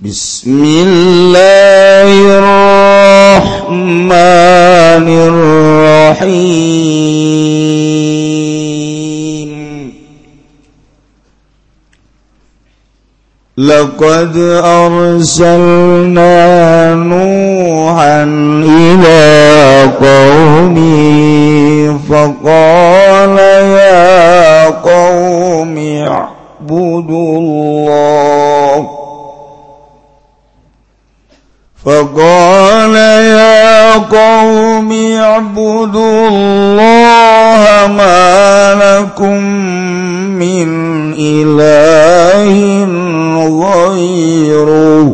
بسم الله الرحمن الرحيم. لقد أرسلنا نوحا إلى قومي فقال يا قوم اعبدوا الله فقال يا قوم اعبدوا الله ما لكم من إله غيره.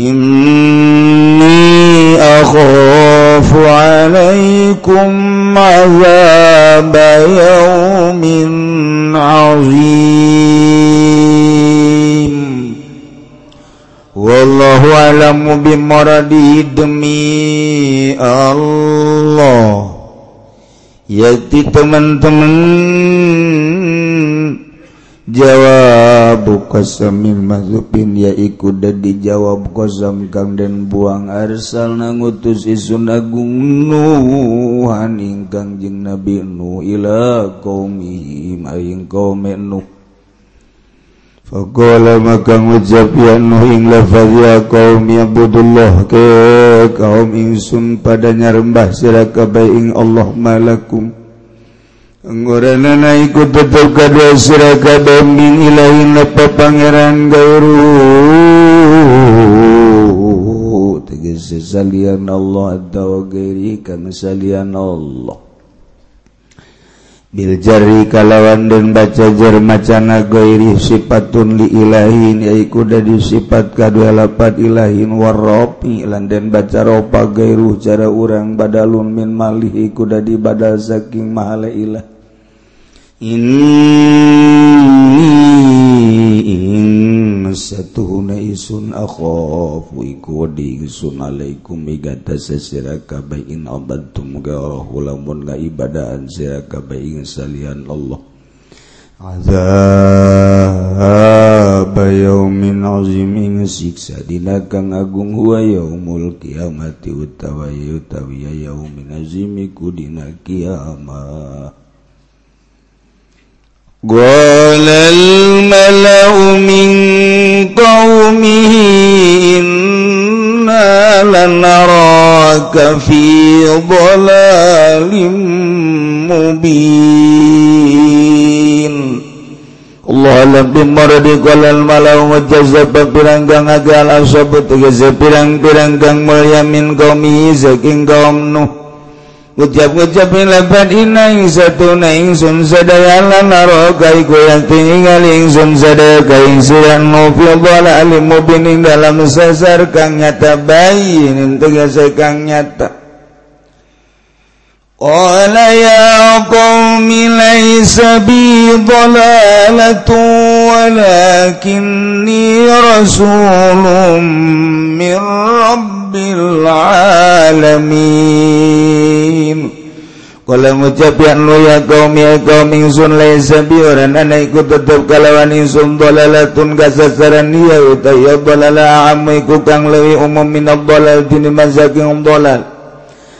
إني أخاف عليكم عذاب يوم عظيم. Wallahu a'lamu bimoradi demi Allah. Yaitu teman-teman jawab qasamil mazubin yaiku dadi jawab qasam kang den buang arsal nangutus isun agung nuhan ingkang jeung nabi nu ila qaumi aing qaum nuh Fakola maka ngucap ya Nuh ing lafaz ya kaum yabudullah ke kaum ingsun padanya rembah sira kabeh Allah malakum. Ngorana ikut tetep kadua siraka kabeh min ilahin lapa pangeran gairu. Tegese salian Allah adda wa gairi salian Allah. Biljari kalawan dan baca jer macana goiri sifatun li ilahin yaiku dari sifat kadua lapat ilahin warropi lan dan baca ropa gairu cara urang badalun min malihi Iku dari badal saking mahala ilah. Ini ingsun akhafu ikudi ingsun alaikum migata sesira kabeh in abadtum garahu lamun ngaibadaan sira kabeh ing salian Allah. Azab yaumin azim siksa dina kang agung huwa yaumul kiamati utawa utawi yaumin azim iku dina kiamat qala ضلال مبين Allah lebih maradi qalal malau wajazab piranggang agal asabut pirang-piranggang mulia min qaumi saking kaum Nuh ucap-ucap lebat ina satu na ingsun sadaya naro kai yang tinggal ingsun sadaya kai ingsun mau bola alim mubining dalam sasar kang nyata bayi tegese kang nyata قال يا قوم ليس بي ضلالة ولكني رسول من رب العالمين. Kala ngucap ya nu ya kaum ya kaum ingsun laisa bi orang ana iku tetep kalawan ingsun dalalatun kasasaran ya uta ya dalala amma iku kang leuwih umum min dalal diniman saking dalal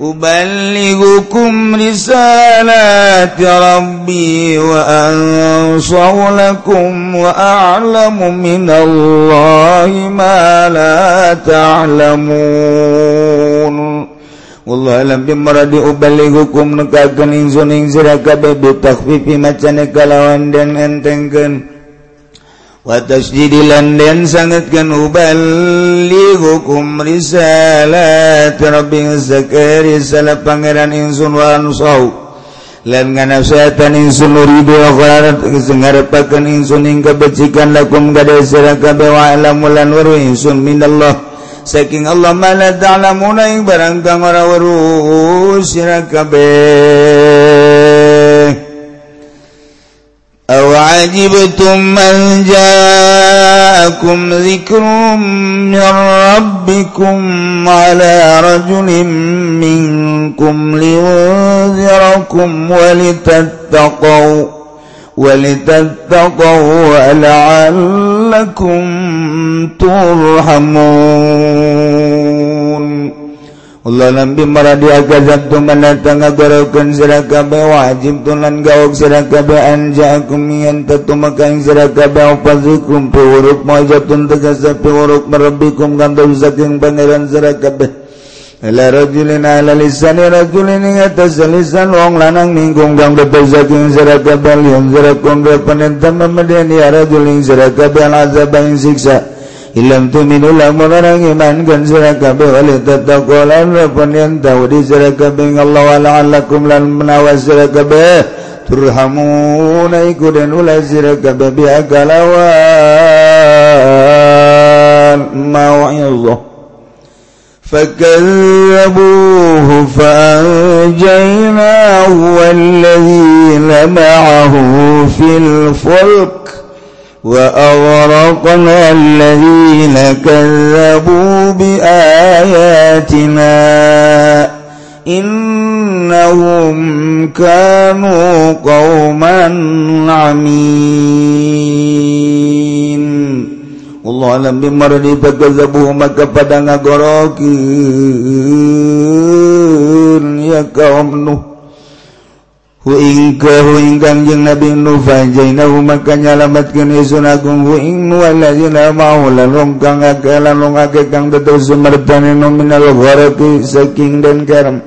أبلغكم رسالات ربي وأنصر لكم وأعلم من الله ما لا تعلمون. والله لم بمرد أبلغكم نكاكن إنزون إنزرا كبه بتخفيف ما كلاوان dan entengkan Watas jadi landen sangatkan ubali hukum risalah terabing zakari salah pangeran insun walan usau lan ngana syaitan insun nuridu akhirat kesengarapakan insun hingga becikan lakum gada seraka bawa alam lan waru insun minallah saking Allah mana ta'lamuna ing barang kang ora waru أو عجبتم أن جاءكم ذكر من ربكم على رجل منكم لينذركم ولتتقوا ولتتقوا ولعلكم ترحمون. Allah nabi maradiakazantum mandatangagarakan sirakabe wajib tulan gawak sirakabe anjaakum tatu maka ing sirakabe upazikum piwuruk majatun tegasa piwuruk merabikum kantor saking pangeran sirakabe Ila rajulin ala lisani rajulin ing atas lisan wong lanang minggum kang bebas saking sirakabe liyan sirakum repanetam memedian ya rajulin sirakabe al azab ing siksa. Ilam tu minulah orang iman kan surah kabeh wali tatakulan Rapan yang tahu di surah kabeh Allah wa la'allakum lan menawas surah kabeh Turhamuna iku dan ulah surah kabeh biha kalawan mawa'illah فكذبوه فأنجيناه والذين معه في الفلك وأغرقنا الذين كذبوا بآياتنا إنهم كانوا قوما عمين Allah alam bimarni fakazabuhu maka pada ngagorokin ya kaum Nuh ingkang jeng nabi Nufanjaina maka nyalamatkan Isun Agung huing walajina maulan longkang akalan long ake kang tetap sumertani nominal gharati saking dan karam.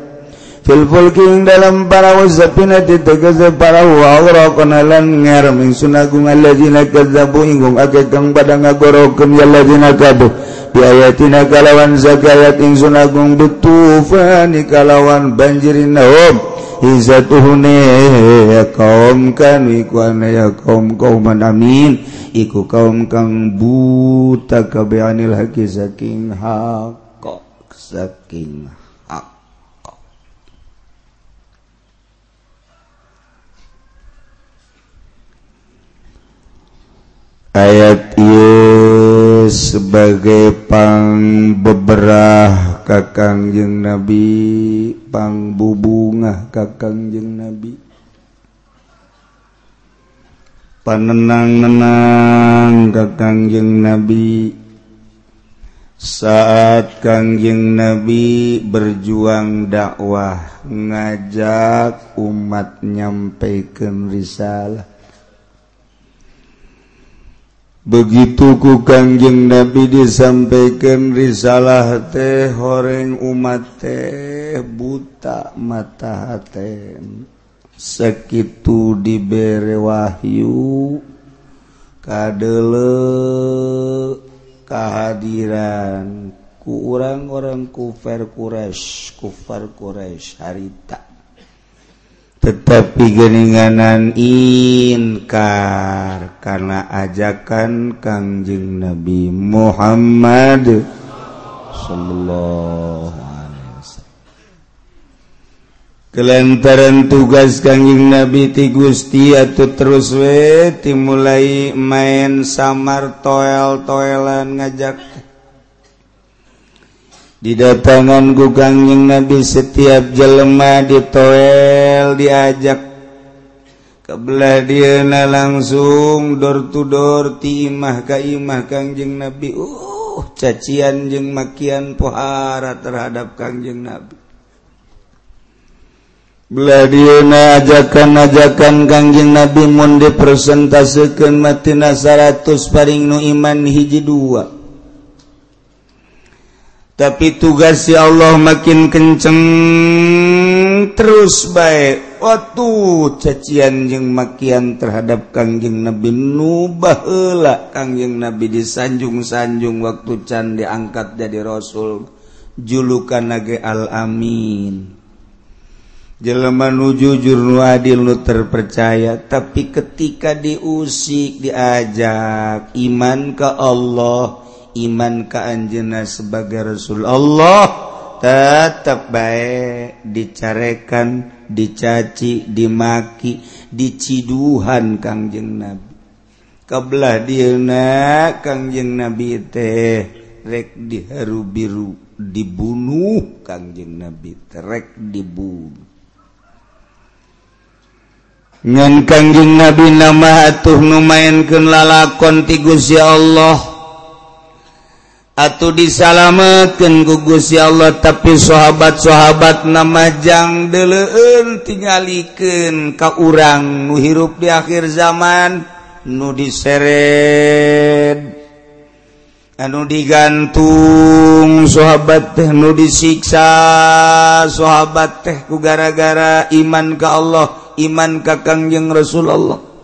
Fil fulking dalam para wasapina ditegese para wawra konalan ngaram Isun Agung alajina kadzabu ingkang ake kang pada ngagorokeun yalajina kaduh. Kadu bi ayatina kalawan zakayat ingsun agung betufani kalawan banjirin naum Iza tuhune kaum kan ikuana ya kaum kaum amin. Iku kaum kang buta kabeanil haki saking hakok saking hakok ayat iya sebagai pang beberapa Kakangjeng nabi pangbubunga Kakangjeng nabi. Panenang-nenang Kakangjeng nabi. Saat Kangjeng nabi berjuang dakwah ngajak umat nyampaikan risalah begitu ku Kangjeng Nabi disampaikan risalah teh horeng umat teh buta mata haten sekitu diberi wahyu kadele kehadiran ku orang-orang kufar Quraisy kufar Quraisy harita. tetapi geninganan inkar karena ajakan Kangjeng Nabi Muhammad sallallahu alaihi wasallam. Kelantaran tugas Kangjeng Nabi ti Gusti atuh terus we timulai main samar toel-toelan ngajak didatangan gugangjing nabi setiap jelemah ditoel diajak. Kebelah dia na langsung dor to timah kaimah Kangjeng nabi. Uh cacian jeng makian pohara terhadap Kangjeng nabi. Belah dia na ajakan-ajakan Kangjeng nabi mun dipresentasekeun matina 100 paring nu iman hiji dua. tapi tugas si Allah makin kenceng terus baik. Waktu cacian jeng makian terhadap Kangjeng Nabi Nubahla Kangjeng Nabi disanjung-sanjung waktu can diangkat jadi Rasul julukan Nage Al-Amin. Jelma nu jujur nu adil nu terpercaya tapi ketika diusik diajak iman ke Allah iman ke Anjena sebagai Rasul Allah. Tetap baik dicarekan dicaci dimaki diciduhan Kangjeng Nabi. Kebelah dina Kangjeng Nabi teh rek diharu biru dibunuh Kangjeng Nabi terek dibunuh. Ngan Kangjeng Nabi nama atuh numayankeun lalakon ti Gusti Allah. Atuh disalametkan gugus ya Allah tapi sahabat-sahabat namajang deleun tinggaliken ka urang nu hirup di akhir zaman nu diseret anu digantung. Sahabat teh nu disiksa sahabat teh ku gara-gara iman ka Allah iman ka Kangjeng Rasulullah.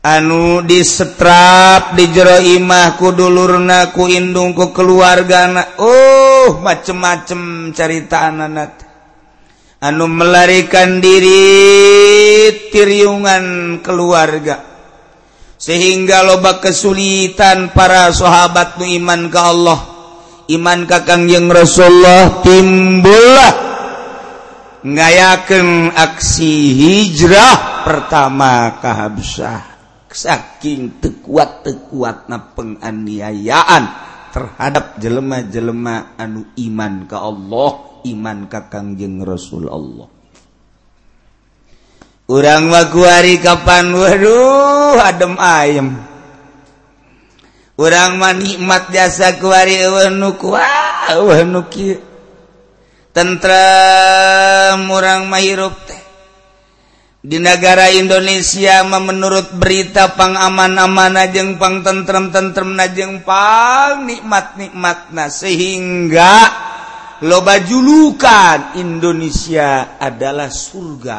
anu disetrap di jero imah kudulurna ku keluarga Oh macem-macem carita anak anu melarikan diri tiriungan keluarga. Sehingga loba kesulitan para sahabat nu iman ke Allah. Iman ka Kangjeng Rasulullah timbullah. Ngayakeun aksi hijrah pertama ka Habsyah. saking tekuat tekuat na penganiayaan terhadap jelema-jelema anu iman ke Allah iman ka Kangjeng Rasul Allah urang waguari kapan? Waduh adem ayem urang mah nikmat jasa kuari wenu kuah wenu tentrem urang mah hirup di negara Indonesia menurut berita pang aman-aman najeng pang tentrem-tentrem najeng pang nikmat-nikmat nah. Sehingga loba julukan Indonesia adalah surga.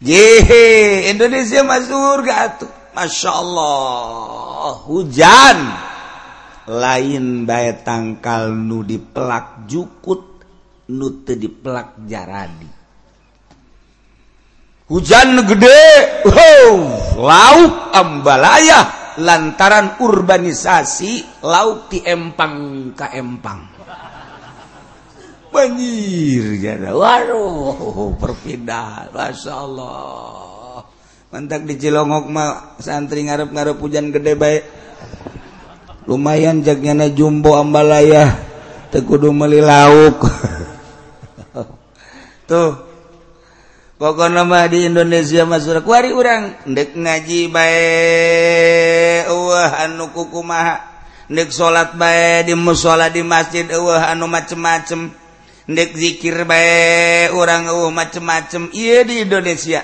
Yehe Indonesia mah surga tuh. Masya Allah hujan. Lain baik tangkal nu di pelak jukut nu di pelak jaradi hujan gede wow, lauk ambalaya lantaran urbanisasi lauk di empang ke empang. Banjir jadi waduh perpindahan masya Allah. Mantak di Cilongok mah santri ngarep ngarep hujan gede baik. Lumayan jagnya jumbo ambalaya. Tekudu meli lauk. Tuh. pokokmah di Indonesia Masurakwari urang. Dek ngaji bae wah anu kuku maha dek salat bae di musala di masjid wah anu macem-macem. Dek zikir bae orang uh, macem-macem. Iya di Indonesia.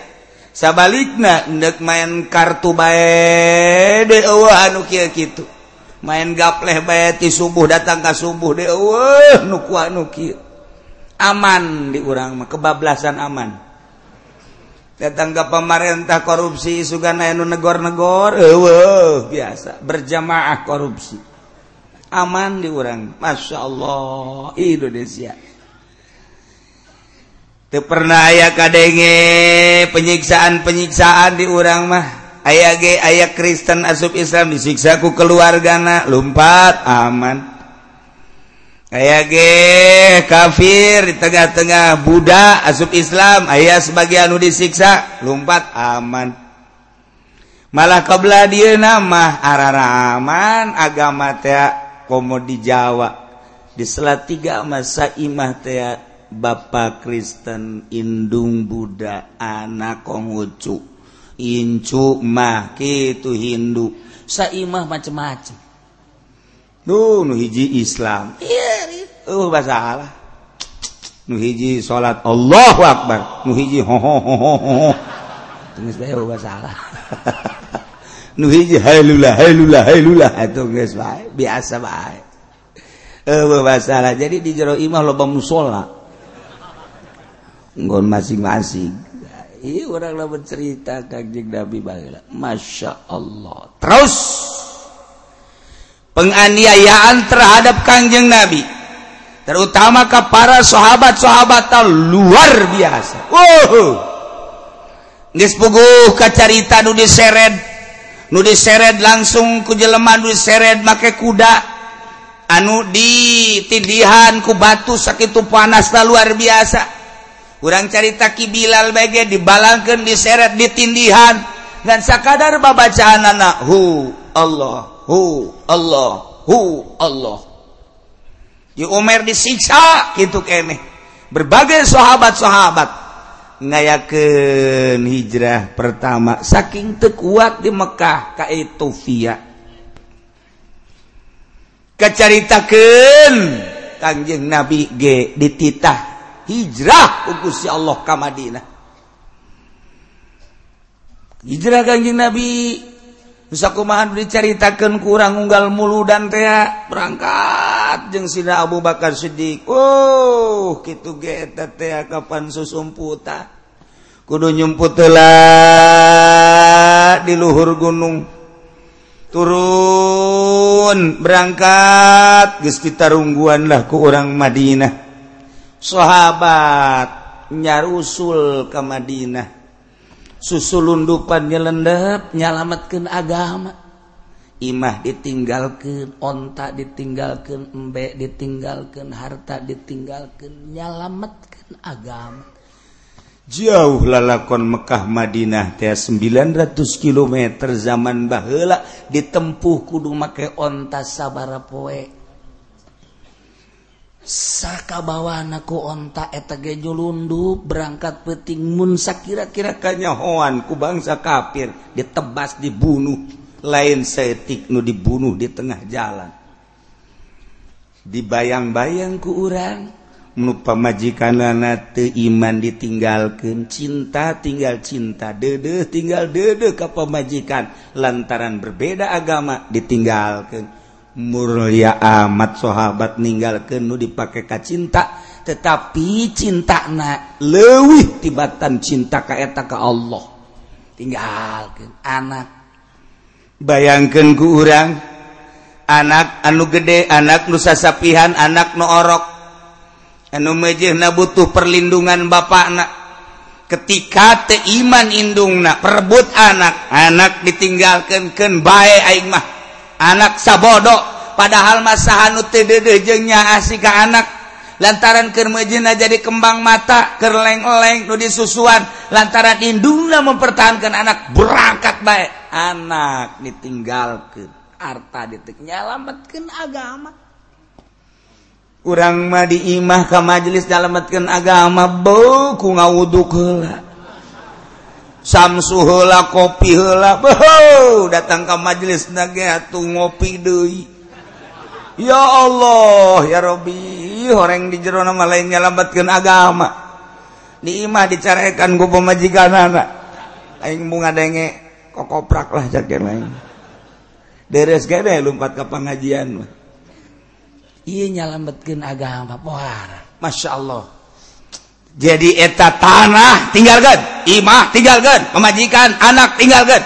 Sabalikna dek main kartu bae de wah anu kia gitu main gapleh bae ti subuh datang ke subuh de uh, nu kia aman di urang mah kebablasan aman. datang ke pemarintah korupsi sugana anu negor-negor. Biasa. Berjamaah korupsi. Aman di orang masya Allah Indonesia. Tuh pernah aya kadenge penyiksaan penyiksaan di urang mah. Aya ge ayah Kristen asup Islam disiksa ku keluargana. Lumpat aman. aya ge kafir di tengah-tengah Buddha asub Islam ayah sebagian anu disiksa lumpat aman. Malah kebelah dia nama araraman agama tea komo di Jawa. Di Selatiga masa imah tea Bapak Kristen Indung Buddha anak Konghucu Incu mah kitu Hindu. Saimah macem-macem. Nu, nu hiji Islam. Uh, bahasa nu hiji salat Allahu Akbar. Nu hiji ho ho ho ho oh, nu hiji bae. Biasa bae. Uh, bahasa jadi di jero imah loba musola nggon masing-masing. Iya orang lah bercerita kajik Nabi bahagia. Masya Allah. Terus. penganiayaan terhadap Kangjeng Nabi terutama ke para sahabat-sahabat luar biasa. Dispuguh kacarita nu diseret nu diseret langsung ku jelema nu diseret make kuda. Anu ditidihan ku batu sakitu panas luar biasa. Kurang carita Ki Bilal bege dibalangkeun diseret ditindihan. Dan sakadar babacaan anakhu Allah. Hu Allah, hu Allah. Ya Umar disiksa gitu kene. Berbagai sahabat-sahabat ngayakeun hijrah pertama saking tekuat di Mekah ka Ethiopia. Kacaritakeun Kanjeng Nabi ge dititah hijrah ku Gusti Allah ka Madinah. Hijrah Kanjeng Nabi akumahan diceritakan kurang unggal mulu dan tea berangkat jeng Sina Abu Bakar Siddiq. Uh, oh gitu kapan susumputa kudu nyumputlah di luhur gunung. Turun berangkat geus ditarungguan lah ku orang Madinah. Sahabat nyarusul ke Madinah. susulundupan nyelendep nyalamatkan agama. Imah ditinggalkan onta ditinggalkan embek ditinggalkan harta ditinggalkan nyalamatkan agama. Jauh lalakon Mekah Madinah teh 900 km zaman bahela ditempuh kudu make onta sabara poe sakakabawaku onta etetagejo lundu berangkat peting munsa kira-kira kanyahoan ku bangsa kafir ditebas dibunuh. Lain setik nu dibunuh di tengah jalan. Dibayang-bayang ku urang nu pamajikan lana iman ditinggalkan cinta tinggal cinta dede tinggal dede ke pemajikan lantaran berbeda agama ditinggalkan mulia amat sahabat meninggalkan Nu dipakai ka cinta tetapi cinta na lewih tibatan cinta kaeta ke Allah. Tinggalkan anak. Bayangkan ku urang anak anu gede anak nusa sapihan anak nu orok. Anu mejeh na butuh perlindungan bapak anak ketika teiman indungna perebut anak anak ditinggalkan ken bae aing mah. anak sabodo. Padahal masahanu TDD jengnya asik ke anak. Lantaran kemejina jadi kembang mata kerleng-leng nu disusuan. Lantaran indungna mempertahankan anak berangkat baik anak ditinggalkan harta detiknya lamatkan agama. Kurang mah diimah ke majelis dalamatkan agama beku ngawudhu kela Samsuhla kopila datang ke majelis atuh ngopi Dei ya Allah ya Rabbi orang di jero nama lainnya lambatkan agama. Nimah dicarekan gue pemajikan anak aing bunga denge kokoprak lah jaket lain. Deres gede lompat ke pengajian iya nyalambatkeun agama pohara. Masya Allah. jadi eta tanah tinggalkan Imah tinggalkan pemajikan anak tinggalkan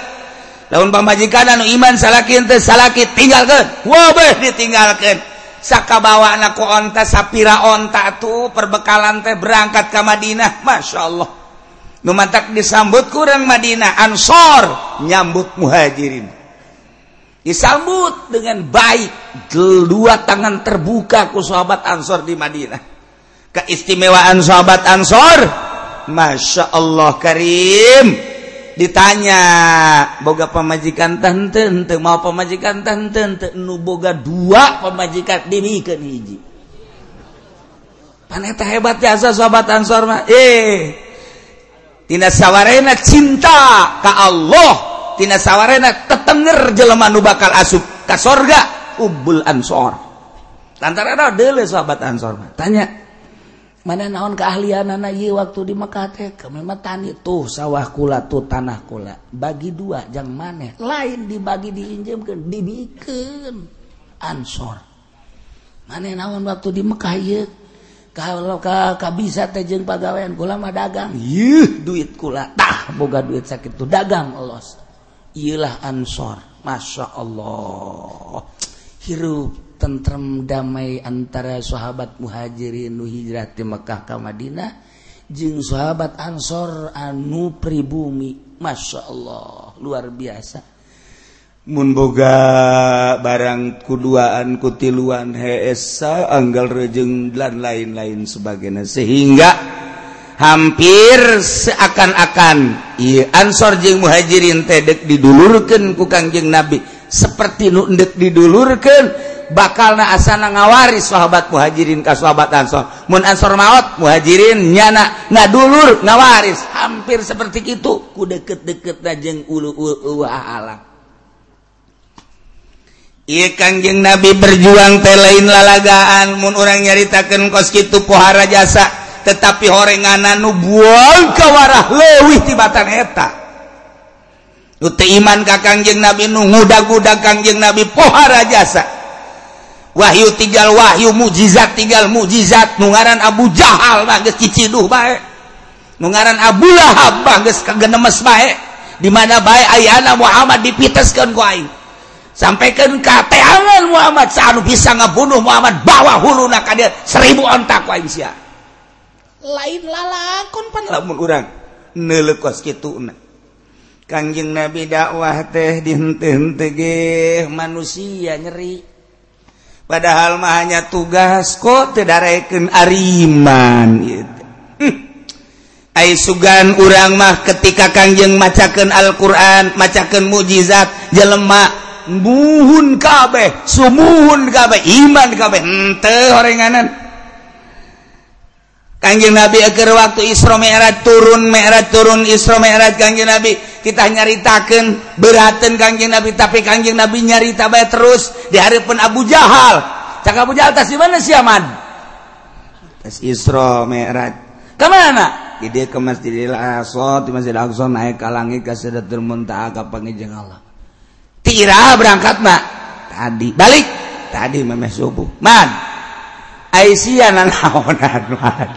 daun pemajikan anu iman salakin teh salaki tinggalkan wabeh ditinggalkan saka bawa anakku onta sapira onta tuh perbekalan teh berangkat ke Madinah. Masya Allah. Numantak disambut kurang Madinah ansor nyambut muhajirin. Disambut dengan baik dua tangan terbuka ku sahabat ansor di Madinah. Keistimewaan sahabat Ansor? Masya Allah Karim. Ditanya boga pemajikan tante ente mau pemajikan tante ente nu boga dua pemajikan demikian hiji. Paneta hebat jasa sahabat Ansor mah. Eh tina sawarena cinta ke Allah sawwarena ketenger jelemanu bakal asub ke sorga ubul Ansor. Antara sahabat Ansor tanya mana naon keahlian anak waktu di Mekah teh? Memang tani tuh sawah kula tuh tanah kula. Bagi dua jang maneh? Lain dibagi diinjemkan dibikeun. Ansor. Mana naon waktu di Mekah ye kalau ka kabisa teh jeung pagawean kula mah dagang. Yeuh duit kula. Tah boga duit sakitu dagang Allah ieulah ansor. Masya Allah. Hirup. tentrem damai antara sahabat muhajirin nu hijrah ti Mekah ke Madinah jeung sahabat Ansor anu pribumi. Masya Allah luar biasa. Munboga barang kuduaan kutiluan hesa anggal rejeng dan lain-lain sebagainya. Sehingga hampir seakan-akan iya ansor jeung muhajirin tedek didulurkan ku kangjeng nabi. Seperti nu endek didulurkan bakal na asana ngawari sahabat muhajirin ka sahabat ansor. Mun ansor maut muhajirin nyana ngadulur ngawaris. Hampir seperti itu. Ku deket-deket najeng ulu ulu alam Iya kangjeng Nabi berjuang teh lain lalagaan. Mun orang nyaritakan kos kitu pohara jasa. Tetapi horenganan nu buang kawarah leuwih tibatan eta. Iman ka Kangjeng Nabi nu ngudag-gudag Kangjeng Nabi pohara jasa. Wahyu tinggal Wahyu mukjizat tinggal mukjizat nugaran Abu Jahal bagus ciciduh baik nugaran Abu Lahab bagus kagenemes baik di mana baik ayana Muhammad dipiteskan ku aing. Sampaikan ke teangan Muhammad seanu bisa ngebunuh Muhammad bawa hulu nak dia seribu ontak ku aing sia. Lain lalakon pan. Lamun urang neuleukeus kituna Kanjeng Nabi dakwah teh dihenteu-henteu manusia nyeri. padahal mah hanya tugas kok tedareken Ariman gitu. Ay sugan urang mah ketika Kangjeng macaken Alquran, macaken mujizat jelemak muhun kabeh, sumuhun kabeh, iman kabeh, henteu horenganan. Kanjeng Nabi agar waktu Isra Mi'raj turun Mi'raj turun Isra Mi'raj Kanjeng Nabi. Kita nyaritakan beraten Kanjeng Nabi tapi Kanjeng Nabi nyarita bae terus. Di hadapan Abu Jahal. Cak Abu Jahal tas di mana sih Aman tas Isra Mi'raj. Ke mana? Di dia ke Masjidil Aqsa di Masjidil Aqsa naik ke langit ke Sidratul Muntaha ka pangijeng Allah. Tira berangkat mak. Tadi. Balik. Tadi memeh subuh. Man. Aisyah nanaonan man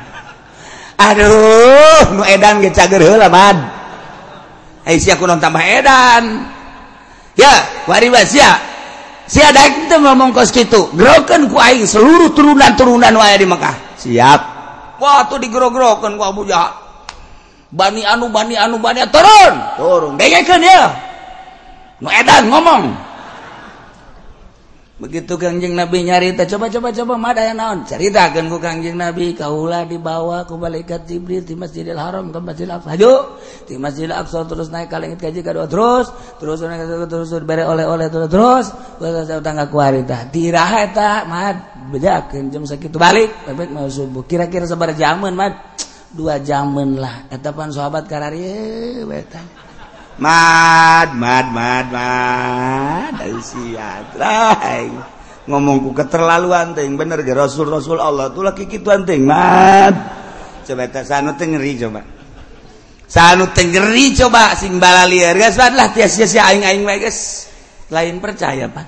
aduh nu edan ge cager heula bad. Ai sia kunaon tambah edan. Ya waribas sia. Sia daek teu ngomong kos kitu. Gerokeun ku aing seluruh turunan-turunan wae di Mekah. Siap. Wah tuh digero-gerokan ku Abu Jahal bani anu bani anu bani turun! Turun. Dengekeun ya. Nu edan ngomong. begitu Kangjeng Nabi nyarita coba-coba coba mada naon? Ceritakan ku Kangjeng Nabi kaulah dibawa ku malaikat Jibril di Masjidil Haram ke Masjidil Aqsa. Haju di Masjidil Aqsa terus naik ka langit kaji kedua terus terus naik terus bere oleh-oleh terus terus terus tangga kuarita tiraha eta mad bejakeun jam sakitu balik bebek mau subuh. Kira-kira sabar jaman mad. Dua jaman lah eta pan sahabat karari eh, eta. mad mad mad mad. Ngomongku keterlaluan ting bener ge rasul rasul Allah tuh laki gitu anting mad. Coba tak sanu tengeri coba. Sanu tengeri coba sing balalier geus lah tias sia aing aing wae geus. Lain percaya pan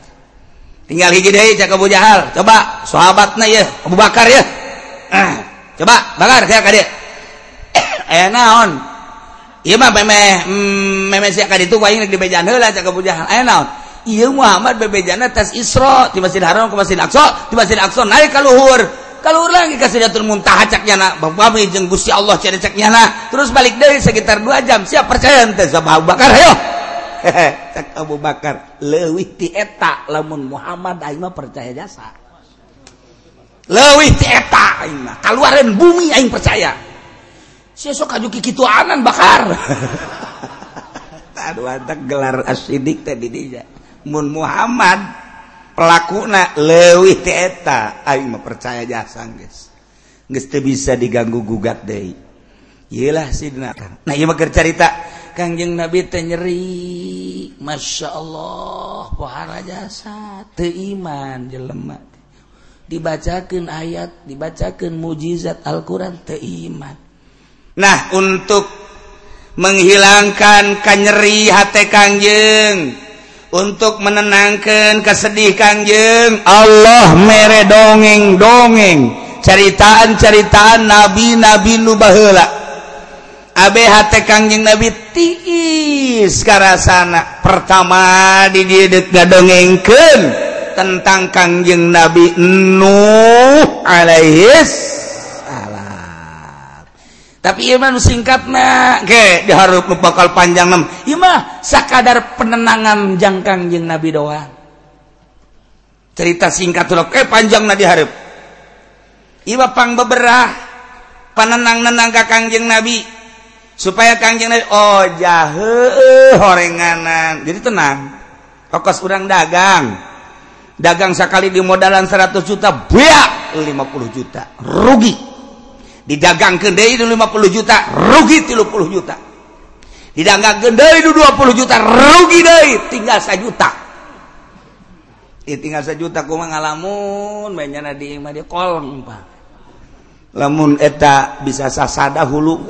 tinggal hiji deui cak Abu Jahal. Coba sahabatna ya Abu Bakar ya ah, coba bakar saya ka dieu eh, naon? mah ieu Muhammad bebejana tes Isra di Masjid Haram ke Masjid Aqsa di Masjid Aqsa naik ke luhur. Ka luhur lagi ka Sidratul Muntaha cak nyana. Bapak jeung Gusti Allah cari cak nyana. Terus balik dari sekitar 2 jam siap percaya ente sama Abu Bakar ayo. Cak Abu Bakar leuwih ti eta lamun Muhammad aing mah percaya jasa. Leuwih ti eta aing mah kaluaran bumi aing percaya. sok kaju kikitu anan bakar. Aduh antak gelar asidik teh dia. Mun Muhammad pelakuna leuwih ti eta. Aing mah percaya jasa geus. Geus teu bisa diganggu gugat deui. Iyalah sidna. Nah ieu mah keur carita Kangjeng Nabi teh nyeri. Masya Allah pohara jasa. Teu iman jelema dibacakan ayat dibacakan mujizat Al-Quran teu iman. Nah untuk menghilangkan kanyeri hati Kangjeng untuk menenangkan kesedih Kangjeng Allah mere dongeng dongeng ceritaan-ceritaan nabi-nabi nubahela abe hati Kangjeng Nabi tiis karasana pertama di dia gadongengken tentang Kangjeng Nabi Nuh alaihis tapi Iman singkat nah ke diharap bakal panjang nam Imah sakadar penenangan jangkang jeng Nabi doang. Cerita singkat tuh eh panjang nah diharap Iwa pang beberah panenang nenang ka kangjeng Nabi supaya kangjeng Nabi oh jahe horenganan. Jadi tenang kokos urang dagang. Dagang sekali di modalan 100 juta buyak 50 juta rugi. Didagang kendai itu 50 juta rugi 30 juta. Didagang kendai itu 20 juta rugi deh tinggal 1 juta tinggal 1 juta kuma ngalamun mainnya di imah dia kolong pak. Lamun eta bisa sasada hulu.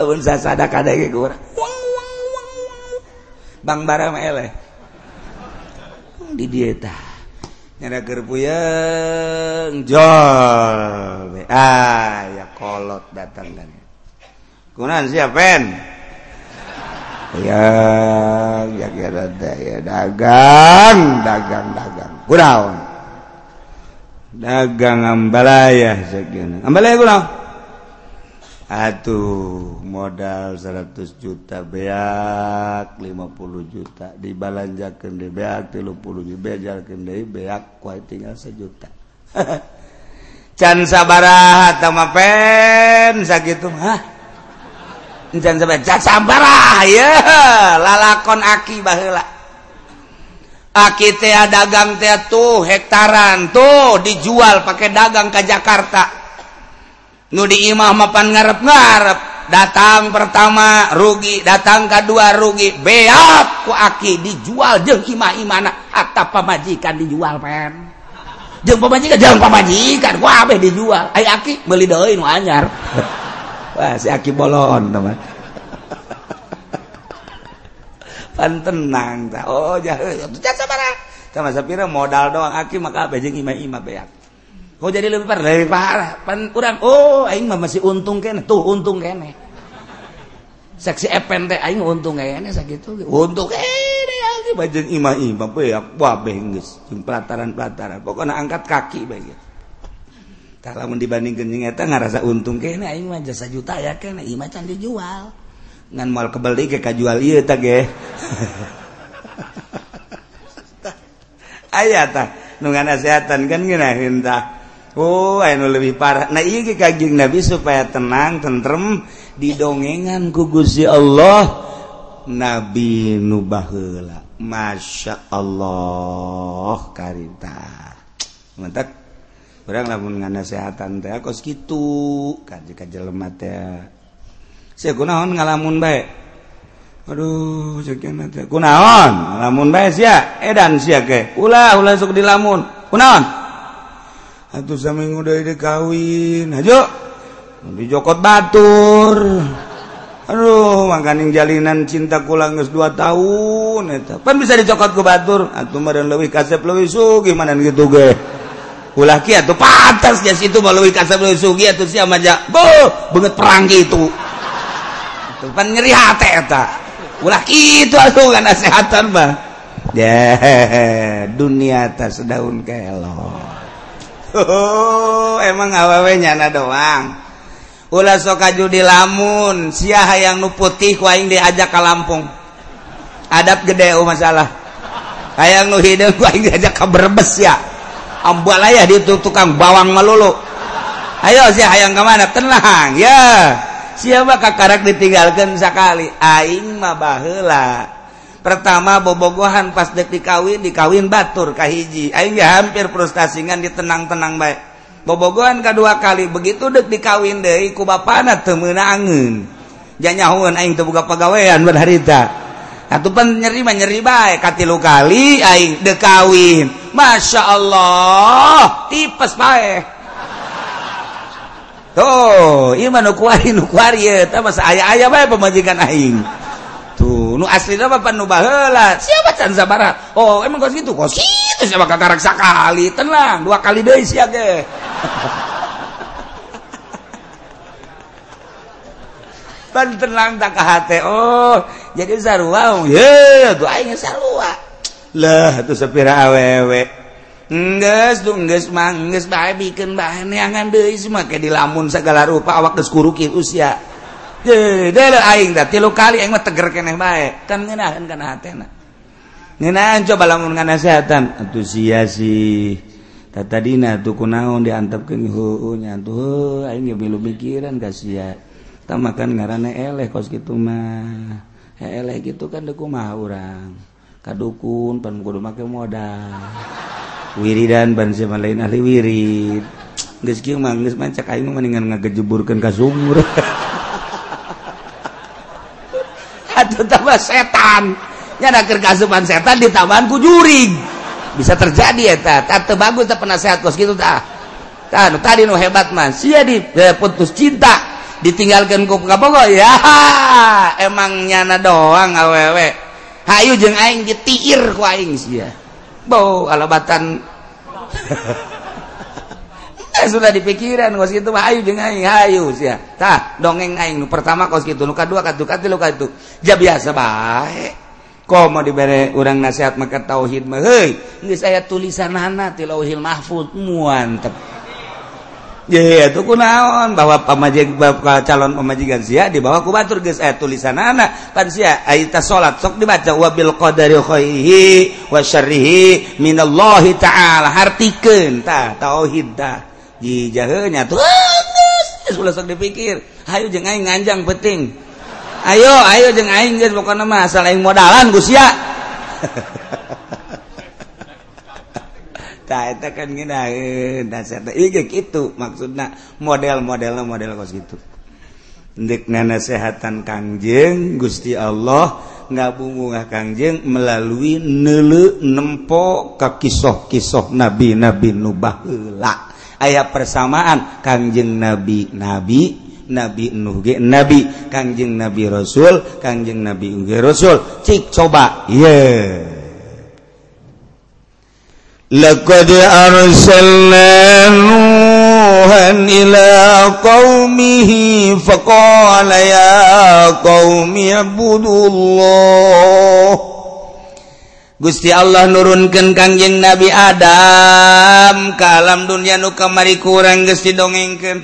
Lamun sasada kada ge kurang bang bara eleh. Di dieta Nyadakerpuyeng jol. Ah, ya kolot datang kan. Kunan siapa pen? Ya, ya kira ya dagang, dagang, dagang. Kunaon? Dagang ambalaya sekian. Ambalaya kunaon? Atuh modal 100 juta beak 50 juta dibalanjakeun di beak 30 juta beajarkeun deui beak kuai tinggal sejuta. Can sabaraha tama pen sakitu hah lalakon aki dagang tuh hektaran tuh dijual pakai dagang ke Jakarta nudi imah mapan ngarep-ngarep datang pertama rugi datang kedua rugi beak ku aki dijual jeng imah imana atap pamajikan dijual pen jeng pamajikan jeng pamajikan ku abe dijual ay aki beli doi nu anyar wah si aki bolon teman pan tenang ta oh jaheut sama sapira modal doang aki maka abe jeng imah imah beak Oh jadi lebih parah, lebih parah. Pan kurang. Oh, aing mah masih untung kene. Tuh untung kene. Saksi epen teh aing untung kene sakitu. Untung kene aja bajen imah-imah beak wabeh geus jeung pelataran-pelataran. Pokona angkat kaki bae. Tah lamun dibandingkeun jeung eta ngarasa untung kene aing mah jasa juta ya kene imah can dijual. Ngan mal kebeli ke kajual ieu tah ge. Aya tah nu ngasehatan kan ngeunaheun tah. Oh, lebih parah. Nah, kajing Nabi supaya tenang tentrem didongengan kuguzi Allah. Nabi nubahla Masya Allah karita. Mantap. Kurang lamun nganasehatan teh kos gitu kaji kaji lemat ya. Saya kunaon ngalamun baik aduh sekian teh. Kunaon ngalamun baik sia? Edan sia ke? Ulah ulah sok dilamun. Kunaon? atau sama seminggu ide dikawin. Aja dijokot batur. Aduh makanin jalinan cinta kulang geus 2 tahun eta. Pan bisa dicokot ke batur? Atau meureun lewi kasep leuwih su gimana gitu ge. Ulah kia tuh patas ya situ malu kasih kasep leuwih sugih atuh siapa aja boh beungeut perang gitu Atau pan nyeri hati eta. Ulah kitu atuh kan nasehatan mah. Ya dunia atas daun kelor. Oh, emang awewe nyana doang. Ulah sok kaju di lamun, sia hayang nu putih ku aing diajak ka Lampung. Adab gede oh masalah. Hayang nu hideung ku aing diajak ka Brebes ya. Ambalaya di tukang bawang melulu. Ayo sia hayang ka mana? Tenang, ya. Siapa kakarak ditinggalkan sekali? Aing mah bahela pertama bobogohan pas dek dikawin dikawin batur kahiji aing ya hampir frustrasingan ditenang-tenang baik bobogohan kedua kali begitu dek dikawin deh ku bapana temenangen janyahuan aing terbuka pegawaian berharita atau pan nyeri mah nyeri baik katilu kali aing dekawin masya Allah tipes baik tuh iman nu ukuari ya mas ayah ayah baik pemajikan aing. tuh nu asli Bapak nu baheula. Siapa can barat oh emang kos gitu? Kos itu siapa kakarak sekali tenang dua kali deui sia ge. Pan tenang tak ka hate oh jadi sarua ye tuh aing sarua. Lah tuh sepira awewe. Engges tuh engges mah engges bae bikin bahan neangan, deui semua kayak dilamun segala rupa awak geus kurukir usia. aing da tilu kali aing mah teger keneh bae. Kan ngeunaheun kana hatena Ngeunaheun coba lamun kana sehatan. Atuh sia sih. Tatadina tuh kunaon diantepkeun heueuh nya tuh aing ge milu mikiran ka sia. makan ngaranna eleh kos kitu mah. Eleh gitu kan deku mah urang. Kadukun pan kudu make modal. Wiridan ban si lain ahli wirid. Geus kieu mah geus mancak aing mah mendingan ngagejeburkeun ka sumur. tambah setan. Nyana kerkasupan setan ditambahan ku jurig bisa terjadi ya ta tak bagus tak penasehat kos gitu ta ta tadi nu hebat man sia di eh, putus cinta. Ditinggalkan ku kapogo ya emang nyana doang awewe hayu jeung aing ditiir ku aing sia. Bau alabatan. eh, sudah dipikiran kos gitu mah ayu jeung aing hayu sia. Tah, dongeng aing nu pertama kos gitu, nu kadua katu katilu katu Ja biasa bae. Komo dibere urang nasihat maka tauhid mah heuy, geus aya tulisanana ti Lauhil Mahfuz muantep. Ya itu kunaon bahwa pamajik calon pemajikan sia di bawah kubatur geus aya tulisanana pan sia aita salat sok dibaca wa bil qadari khairihi wa syarrihi minallahi ta'ala hartikeun tah tauhid tah jijahnya tuh. Dipikir. Ayo jeng aing nganjang peting ayo ayo jeng aing geus pokona mah asal aing modalan Gus ya. Tah eta kan ngeunaheun eh, dasar teh ieu kitu maksudna. Model-modelna model kos gitu Ndek nasehatan Kangjeng Gusti Allah ngabungungah Kangjeng melalui neuleu nempo ka kisah-kisah nabi-nabi nu baheula. ayat persamaan. Kangjeng nabi nabi. Nabi nuge nabi. Kangjeng nabi rasul. Kangjeng nabi uge rasul. Cik coba. Ye. Yeah. laqad arsalna nuhan ila qaumihi faqala ya qaumi ibudullah Gusti Allah nurunkan Kangjeng Nabi Adam. Ke alam dunia nu kamari kurang Gusti didongengkeun.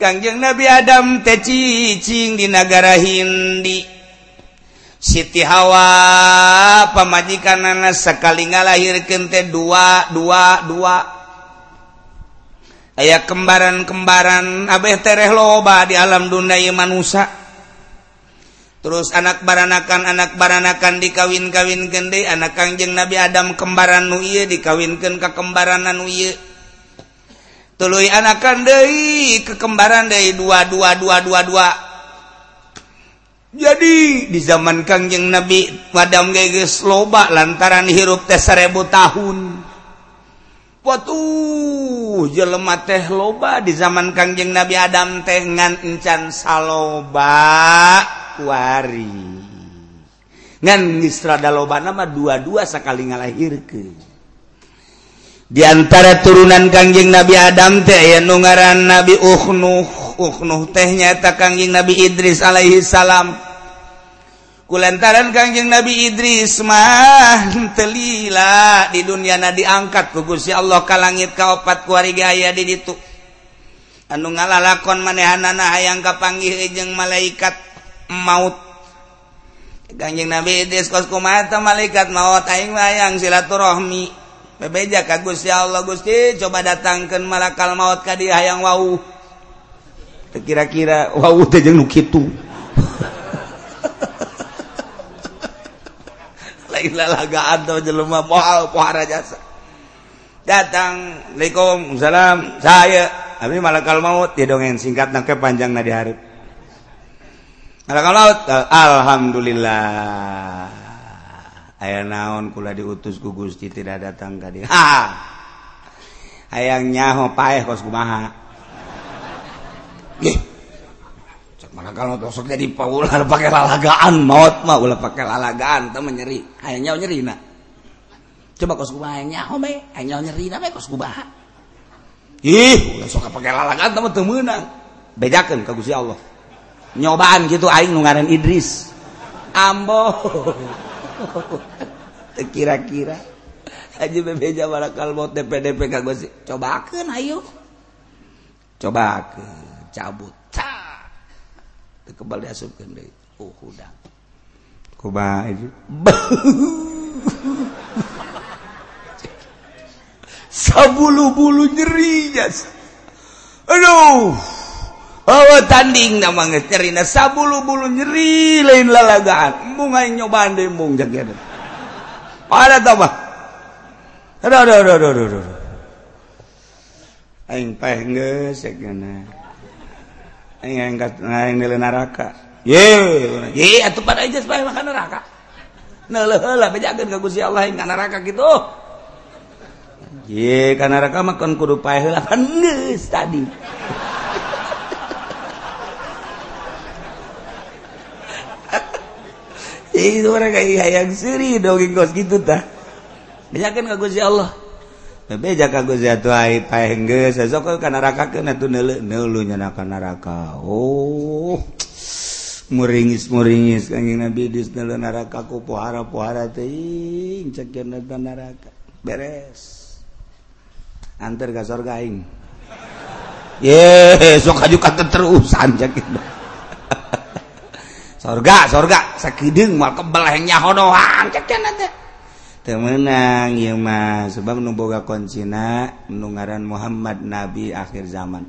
Kangjeng Nabi Adam teh cicing di negara Hindi. Siti Hawa pamajikan anak sekali ngalahirkan teh dua dua dua. Ayah kembaran-kembaran abeh tereh loba di alam dunia manusia terus anak baranakan anak baranakan dikawin-kawin gede anak Kangjeng Nabi Adam kembaran nuye dikawinkan ke kembaran nuye tulu anakan Dei kekembaran dari dua dua dua dua dua. Jadi di zaman Kangjeng Nabi Adam geges loba lantaran hirup teh seribu tahun. Watuh jelema teh loba di zaman Kangjeng Nabi Adam teh ngan encan saloba. kuari. Nganrada loba nama dua-dua sekali ngalahirkeun. Di antara turunan Kangjeng Nabi Adam teh aya nungaran Nabi Uhnuh Uhnuh teh nyata Kangjeng Nabi Idris alaihi salam. Kulantaran Kanjeng Nabi Idris mah telila di dunia na diangkat ku Gusti Allah ka langit ka opat kuari aya di ditu. Anu ngalalakon manehanana hayang kapanggih jeung malaikat. maut. Ganjing nabi diskosku mata malaikat maut aing wayang silaturahmi. Bebeja ka Gusti Allah Gusti coba datangkan malakal maut ka dia hayang wau. Kira-kira wau teh jeung nu kitu. Lain lalagaan teh jelema moal pohara jasa. Datang Assalamualaikum salam saya. Abdi malakal maut didongeng singkat nake panjang na hareup laut. Alhamdulillah. Aya naon kula diutus ku Gusti tidak datang ka dia. Hayang nyaho paeh kos kumaha. Ih. Cek mana kalau tosok jadi paular pakai lalagaan? Maut mah ulah pakai lalagaan teu nyeri. Hayang nyaho nyeri na. Coba kos kumaha hayang nyaho be hayang nyaho nyeri na kos kumaha? Ih ulah sok pakai lalagaan teu meunang. Bejakeun ka Gusti Allah. nyobaan gitu aing nungaran Idris. Ambo. Kira-kira. Aja bebeja barakal mau DPDP kagak sih. Cobakeun ayo. Coba ke cabut ta kebal diasupkeun deh oh udah. Coba itu sabulu bulu nyeri jas. Aduh. Oh tanding nama nyerina sabulu-bulu nyeri lain lalagaan. Mung aing nyobaan deui mung jagean. Ada tah mah. Aduh aduh aduh aduh aduh. Aing paeh geus cenah. Aing angkat aing neuleuh neraka. Ye, ye atuh pada aja paeh makan neraka. Neuleuh heula bejakeun ka Gusti Allah aing neraka kitu. Ye, ka neraka mah kon kudu paeh heula kan geus tadi. yang seri doge kos gitu tah. Bejakan ka Gusti Allah. Beja ka Gusti Allah taeng geus sesok ka neraka kena tuh neuleuh neuleuh nyana ka neraka. Oh muringis muringis kanjing Nabi di neuleuh neraka ku pohara-pohara teuing cekeun ka neraka. Beres. Antar ka surga aing. Ye sok aju kateterusan cek surga surga sakideng mal kebel heng nyahodohan cekan teh teu meunang ieu mah. Sebab nu boga koncina nu ngaran Muhammad nabi akhir zaman.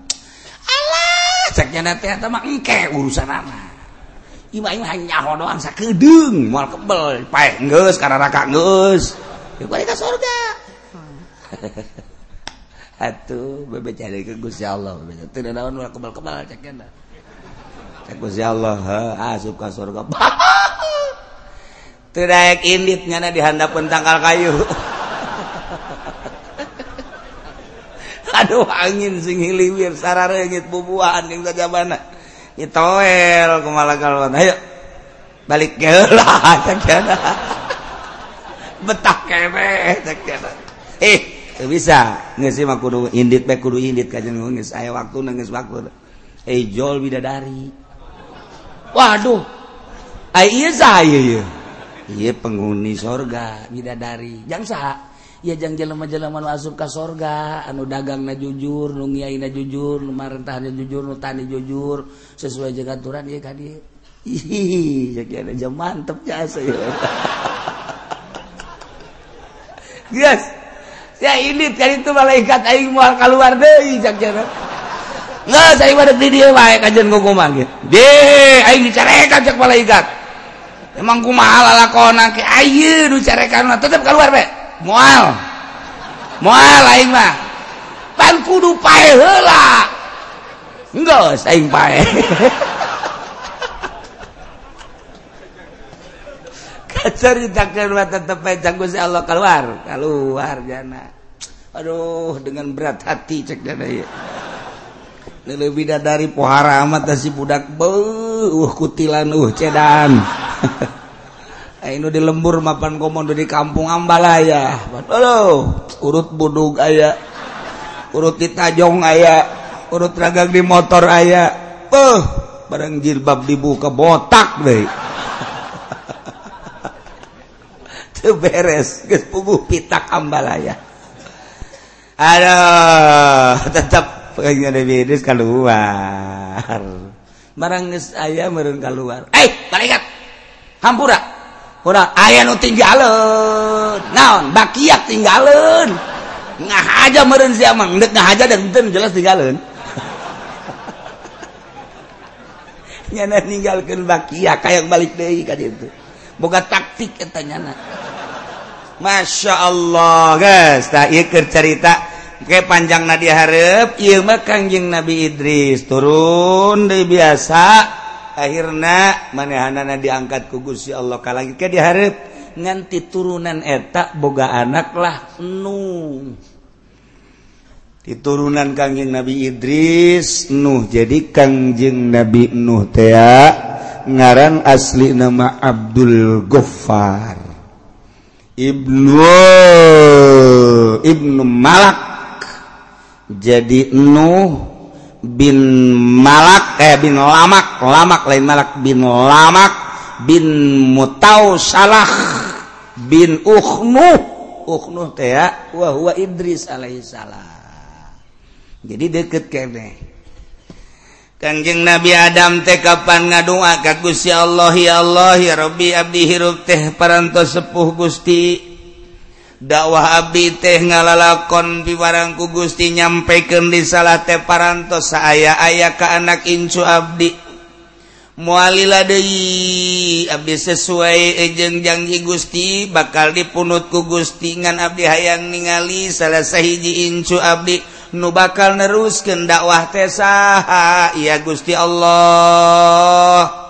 Allah cekan teh eta mah engke urusanana ieu mah ieu nyahodohan sakideng mal kebel. Pae geus kararaka geus ieu ka surga atuh bebe cari ke Gusti Allah. Bebe teu naon mal kebel-kebel cekan Allah asup ka surga Terdaek inditnya di dihandap pentangkal kayu. Aduh angin sing hiliwir sararengit bubuhan yang sajabana. Itoel kumala kalwan. Ayo balik lah cek kana. Betah kene cek kana. Eh, teu bisa. Geus mah kudu indit bae kudu indit kajengan geus aya waktu geus waktu. Eh jol bidadari. waduh. Iya penghuni sorga bidadari. Jangan jang jelema-jelaman asup ka sorga. Anu dagang na jujur nungiai na jujur nu marentahna jujur nu tani jujur. Sesuai jeung aturan ieu ka dieu. Ih jadi jam mantep jasa ya guys ya ini tadi itu malaikat aing moal keluar deui cak jana nggak saya pada di dia wae kajian gue kumah gitu. Deh ayo dicarekan cek malaikat emang kumah ala lakona ke ayo dicarekan tetep keluar be. Moal moal aing mah. Pan kudu pae heula. Enggak aing pae. Kaceritakeun mah tetep ae Gusti Allah keluar. Keluar jana. Aduh dengan berat hati cek jana ieu ya. Lebih dari pohara amat si budak. Beuh kutilan uh cedan. Ini di lembur mapan komodo di kampung ambalaya aduh urut budug aya. Urut di tajong aya. Urut ragang di motor aya. Eh barang jilbab dibuka botak deh beres pubuh pita kambalaya ada tetap penyeris keluar. Barang aya merun keluar. Eh malaikat! Hampura! Orang ayah nu tinggalin naon? Bakiak tinggalin ngah aja meren siamang ndek ngah aja dan benten jelas tinggalin nyana ninggalkan bakiak kayak balik deh kan itu boga taktik eta nyana Masya Allah guys tak ikut cerita Oke panjang Nadia Harep Iu makanjing Nabi Idris. Turun dari biasa akhirnya manehanana diangkat kugus ya Allah. Kalau lagi ke diharap nganti turunan etak boga anak lah nung diturunan Kangjeng Nabi Idris Nuh. Jadi Kangjeng Nabi Nuh teh ngaran asli nama Abdul Ghaffar. Ibnu Ibnu Malak. jadi Nuh bin Malak eh bin Lamak Lamak lain Malak bin Lamak bin Mutau Salah bin Ukhnu Ukhnu teh ya wa huwa Idris alaihissalam. Jadi deket kene. Kanjeng Nabi Adam teh kapan ngadua ka Gusti Allah? Ya Allah ya Rabbi abdi hirup teh parantos sepuh Gusti. dakwah Abdi teh ngalalakon pibarangku Gusti nyampaikan di salah teh parantos saya ayah ke anak Incu Abdi. Mualila deui Abdi sesuai ejeng janji Gusti bakal dipunutku Gusti ngan Abdi hayang ningali salah sahiji Incu Abdi. Nu bakal neruskeun dakwah teh saha ya Gusti Allah.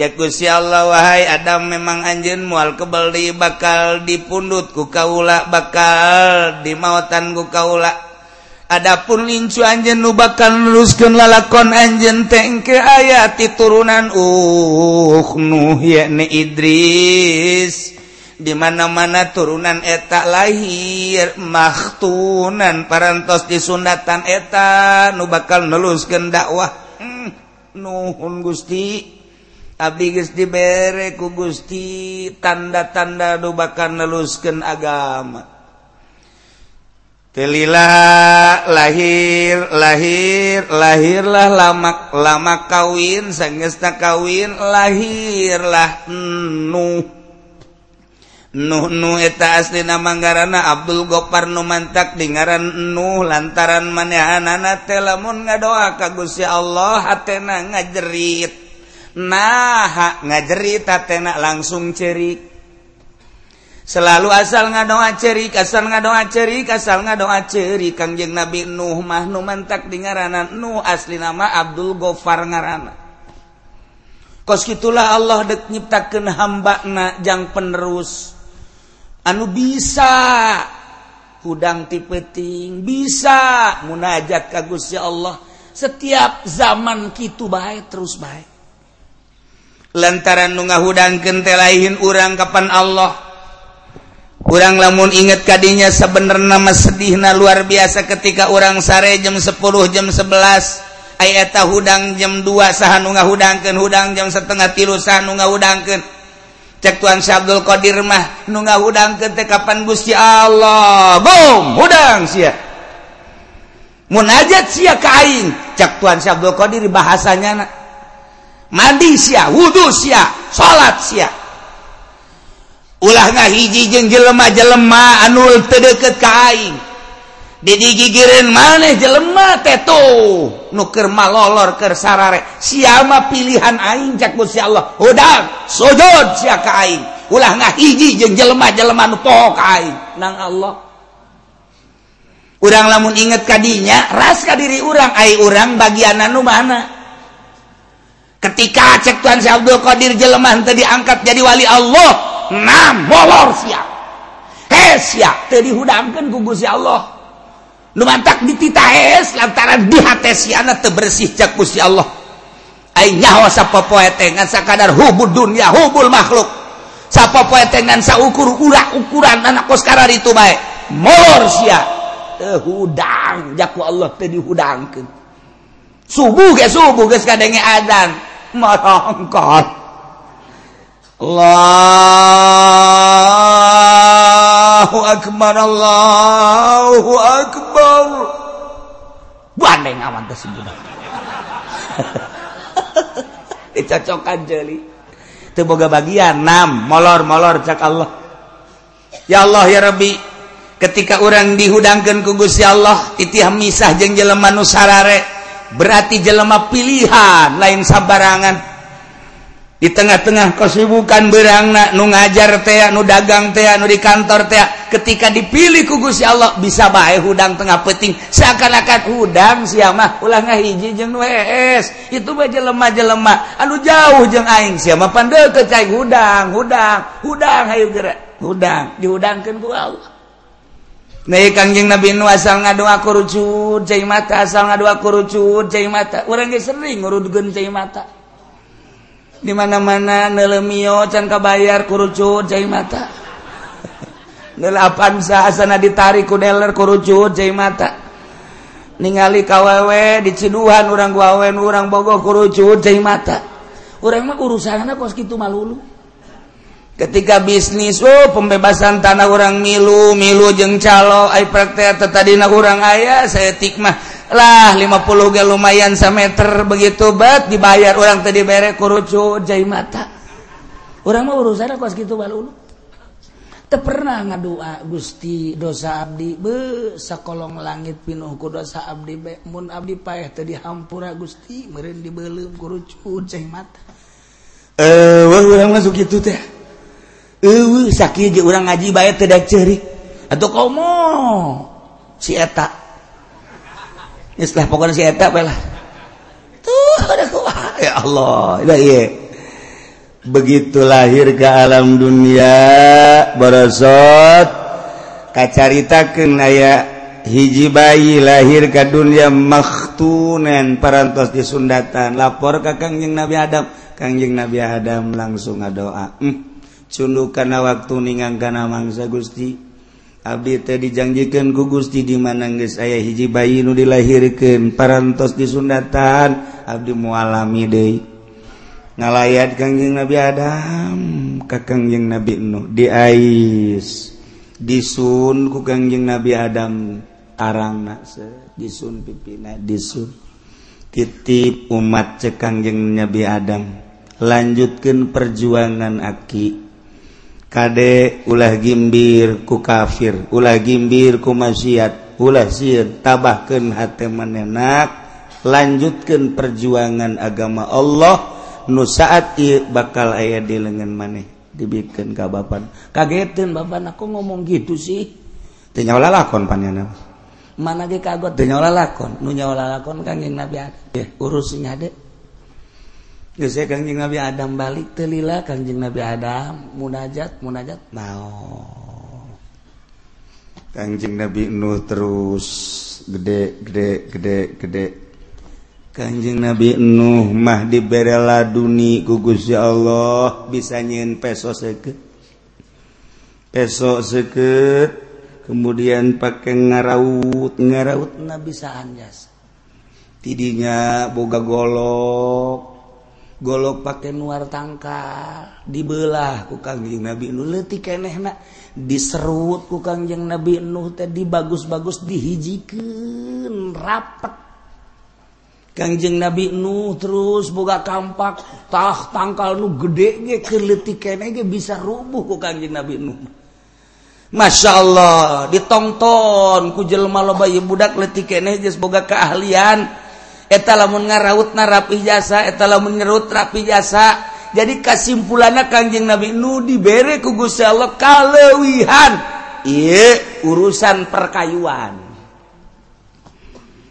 Guya Allah wahai Adam memang anjin mual kebeli bakal dipundut ku kaula bakal di mautan ku kaula. Adapun lincu anjen nu bakal luruskan lalakon anjen tengke aya ti turunan uh Nuh yakni Idris. Dimana-mana turunan etak lahir maktunan parantos disundatan eta nu bakal nuluskan dakwah. Hmm, Nuhun Gusti. Abdi geus dibere ku Gusti tanda-tanda do bakal neluskeun agama. Telilah lahir lahir lahirlah lama lama kawin sanggeusna kawin lahirlah Nuh. Nuh Nuh eta aslina manggarana Abdul Gopar nu mantak dingaran Nuh lantaran manehanana teh lamun ngadoa ka Gusti Allah hatena ngajerit. nah ngajerita tenak langsung cerik. Selalu asal ngadoa cerik asal ngadoa cerik asal ngadoa cerik. Kangjeng Nabi Nuh mah nu mantak di ngaranan Nuh asli nama Abdul Gofar ngarana kos gitulah Allah dek nyiptakeun hambana jang penerus. Anu bisa hudang tipeting bisa munajat ka Gusti Allah. Setiap zaman kitu baik terus baik lantaran nu ngahudang lain urang kapan Allah. Kurang lamun inget tadinya sebener nama sedihna luar biasa ketika orang sare jam 10 jam 11 ayata hudang jam 2 sah nungahudangken hudang jam setengah tilu sah nungahudangken Tuan Syabdul Qadir mah nunga udang kapan Gusti Allah? Boom hudang si munajat si kain cek tuan Syabdul Qadir bahasanya mandi sia wudhu sia salat sia. Ulah ngahiji jeung jelema-jelema anul teu deukeut ka aing. Maneh jelema teto nuker nu keur malolor keur sarare. Sia mah pilihan aing cak Gusti Allah. Udah sujud sia ka aing. Ulah ngahiji jeung jelema-jelema nu poho ka aing. Nang Allah. Urang lamun inget kadinya ras ka diri urang. Ai urang bagianan nu mana? ketika cek Tuhan Syekh Abdul Qadir jelema teu diangkat jadi wali Allah nam molor sia. Hese teu dihudangkeun ku Gusti Allah. Nu mantak ditita es lantaran di hate siana teu bersih cek Gusti Allah. Ai nyawa sapopoe teh ngan sakadar hubud dunia hubul makhluk. Sapopoe teh ngan saukur ulah ukuran anak kos itu bae. Molor sia. Teu hudang jaku Allah teu dihudangkeun. Subuh ge subuh geus kadenge adan marongkot Allahu akbar Allahu akbar. Bandeng aman teh sebudak dicocokkan jeli. Teu boga bagian enam molor-molor cak Allah. Ya Allah ya Rabbi ketika orang dihudangkan ku Gusti Allah titih misah jeung jelema nu sarare berarti jelema pilihan lain sabarangan. Di tengah-tengah kesibukan berangna nu ngajar teh nu dagang teh nu di kantor teh ketika dipilih ku Gusti Allah bisa bae hudang tengah peting. Seakan-akan hudang sia mah ulah ngahiji jeung nu itu bae jelema-jelema. Anu jauh jeung aing sia mah pan deukeut hudang hudang hudang hayu geura hudang dihudangkan ku Allah. Nei kangjing Nabi Nu asal ngadoa kurucut cai mata asal ngadoa kurucut cai mata. Urang ge sering ngurudkeun cai mata. Di mana-mana neuleumio can kabayar kurucut cai mata. Neul apansa asana ditarik ku dealer cai mata. Ningali kawewe di Ciduhan urang guawen urang bogoh kurucut cai mata. Urang mah urusanna kos kitu malulu. ketika bisnis oh pembebasan tanah orang milu milu jeng calo ay praktek tetadina orang ayah saya tikmah lah 50 ge lumayan meter begitu bat dibayar orang tadi bere kurucu jai mata. Orang mah urusan kos gitu balulu teu pernah ngadua Gusti dosa abdi be sakolong langit pinuh ku dosa abdi be mun abdi paeh teu dihampura Gusti meureun dibeuleum kurucu jai mata. Eh uh, urang masuk kitu teh. Sakit orang ngaji bay tidak ceri atau kau mau si eta. Istilah pokoknya si eta lah. Tuh ada kuah ya Allah ya iya begitu lahir ke alam dunia barosot kacaritakeun aya hiji bayi lahir ke dunia maktunen parantos disundatan. Lapor ke kangjeng Nabi Adam. Kangjeng Nabi Adam langsung ngadoa. Hmm. cunduk karena waktu ninggangkana mangsa Gusti. Abdi teh dijanjikan ku Gusti di mana geus aya hiji bayi nu dilahirkeun parantos disundatan abdi mualami deui. Ngalayat Kangjeng Nabi Adam ka Kangjeng Nabi Nuh. Di ais disun ku Kangjeng Nabi Adam. Arangna disun pipina disun titip umat cek Kangjeng Nabi Adam. Lanjutkan perjuangan aki. Kade ulah gimbir ku kafir ulah gimbir ku maksiat ulah sir tabahkan hati menenak lanjutkan perjuangan agama Allah nu saat ieu bakal aya di lengan maneh dibikin ka bapan. Kagetin bapak aku ngomong gitu sih. Teu lakon panjana mana ge kagot? Teu lakon nu nyawa lakon kanging nabi ya, urusnya ada Kangjing Nabi Adam balik telila kanjing Nabi Adam munajat munajat. Naon? Kanjing Nabi Nuh terus gede gede gede gede. Kanjing Nabi Nuh mah diberela duni gugus ya Allah bisa nyin peso seket peso seket kemudian pakai ngaraut ngaraut nabi bisa anjas. Tidinya boga golok golok pakai nuar tangka dibelah ku Kangjeng Nabi Nuh. Leutik kenehna diserut ku Kangjeng Nabi Nuh teh dibagus-bagus dihijikeun rapet. Kangjeng Nabi Nuh terus boga kampak tah tangkal nu gede ge leutik keneh ge bisa rubuh ku Kangjeng Nabi Nuh. Masya Allah ditonton ku jelma loba budak leutik keneh geus boga keahlian. eta lamun ngaraut na rapi jasa eta lamun nyerut rapi jasa jadi kasimpulannya kanjeng Nabi nu diberi ku Gusti Allah kalewihan. Iya urusan perkayuan.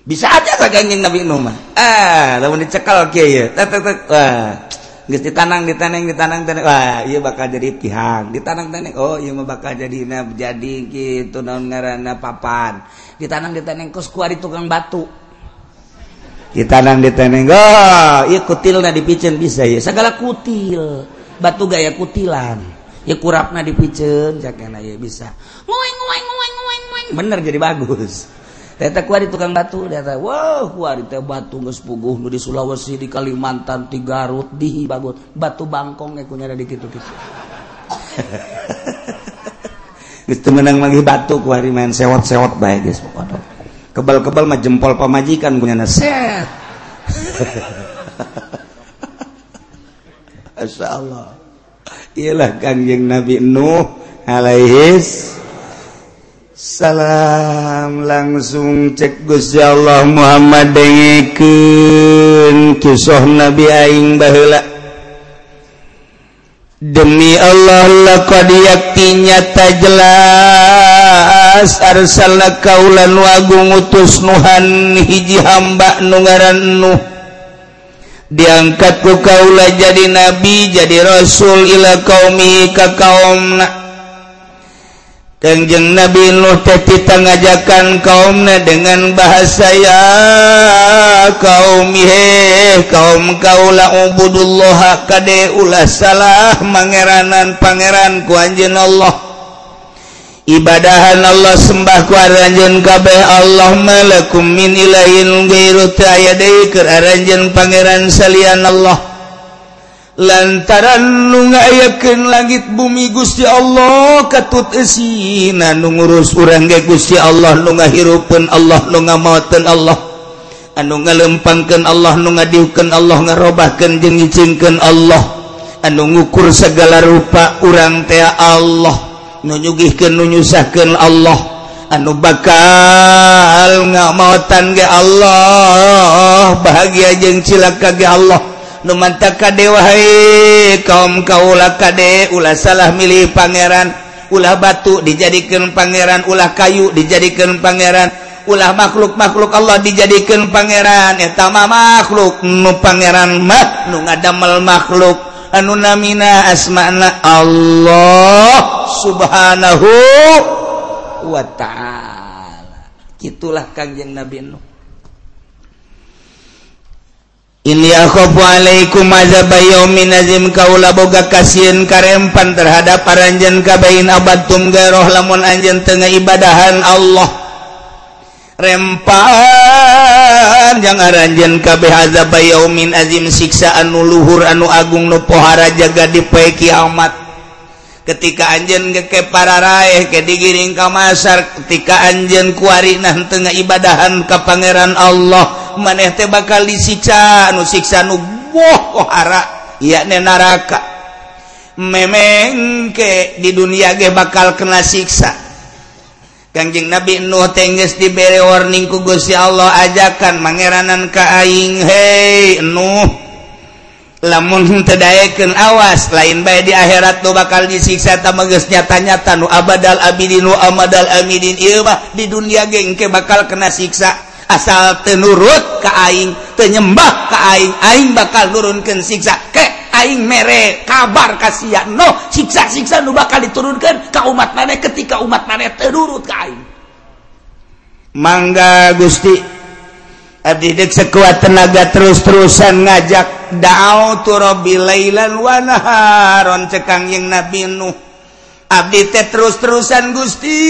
Bisa aja sa kanjeng Nabi nu mah. Ah lamun dicekal kieu okay, tek tek wah geus ditanang ditanang ditanang tanang wah iya bakal jadi pihang ditanang tanang oh iya mah bakal jadi nah, jadi gitu naon ngaranna papan. Ditanang ditanang kos kuari tukang batu. ditanang diteneng oh, iya kutilna dipicen bisa ya segala kutil batu gaya kutilan. Ya kurapna dipicen cakena ya bisa. Ngoeng ngoeng ngoeng ngoeng ngoeng bener jadi bagus. Eta kuari tukang batu, eta wow kuari teh batu geus puguh nu di Sulawesi, di Kalimantan, di Garut, di Bagot, batu bangkong ge kunyada di kitu-kitu. Geus menang magi batu kuari main sewot-sewot bae geus pokona. kebal-kebal mah jempol pamajikan punya set. Masya Allah ialah kanjeng Nabi Nuh alaihis salam. Langsung cek Gusti Allah Muhammad dengikeun kisah Nabi aing baheula. demi Allahlah kodiaktinyata jelas arsal kaulan wagung utus Nuhan hiji hamba nugaran Nuh diangkatku kaulah jadi nabi jadi rasul ila kaumi ka kaumna. Kanjeng Nabi Nuh kita ngajakan kaumnya dengan bahasa ya kaum he kaum kaula ubudullah kade ulah salah mangeranan pangeran ku anjeun Allah. Ibadahan Allah sembah ku anjeun kabeh Allah malakum min ilahin ghairu ta deui keur aranjeun pangeran salian Allah. lantaran nu ngayaken langit bumi Gusti Allah katut esina nu ngurus urang ge Gusti Allah nu ngahirupeun Allah nu ngamaoten Allah. Anu ngalempangkeun Allah nu ngadiukeun Allah ngarobahkeun jeung ngicinkeun Allah. Anu ngukur segala rupa urang teh Allah. Nu nyugihkeun nu nyusahkeun Allah. Anu bakal ngamaotan ge Allah. Bahagia jeung cilaka ge Allah. numanta kade wahai kaum kaula kade ulah salah milih pangeran ulah batu dijadikan pangeran ulah kayu dijadikan pangeran ulah makhluk-makhluk Allah dijadikan pangeran. Eta mah makhluk nu pangeran mah nu ngadamel makhluk. Anu namina asma'na Allah subhanahu wa ta'ala. Gitulah kangjeng Nabi Nuh. Iniaikumzim kaula boga kasihin karempan terhadap paranjen kabain abad tumgaroh lamun anjen tengah ibadahan Allah. Rempan jangan ranjen kabeh azabayaumin azim. Siksaan nu luhur anu agung nu pohara jaga di poe kiamat. Ketika anjen geke para raih ke digiring ka masar ketika anjen kuarinah tengah ibadahan ka pangeran Allah. maneh teh bakal disiksa anu siksa nu boh kohara iya ne neraka memengke di dunia ge bakal kena siksa. Kanjeng Nabi Nuh tengges diberi warning ku Gusti Allah ajakan mangeranan ka aing hei Nuh. Lamun tedaekeun awas lain bae di akhirat nu bakal disiksa tama geus nyata-nyata nu abadal abidin nu amadal amidin. Ieu mah di dunia ge engke bakal kena siksa. asal tenurut keing penyembah keing Aing bakal nurunkan siksa. Ke Aing mere kabar kasihan no siksa-siksa nu bakal diturunkan ke umat maneh ketika umat maneh tenurut keing mangga Gusti Abdi dek sekuat tenaga terus-terusan ngajak da'au tu rabbi lailan wa naharon cekang yang Nabi Nuh Abdi terus-terusan Gusti.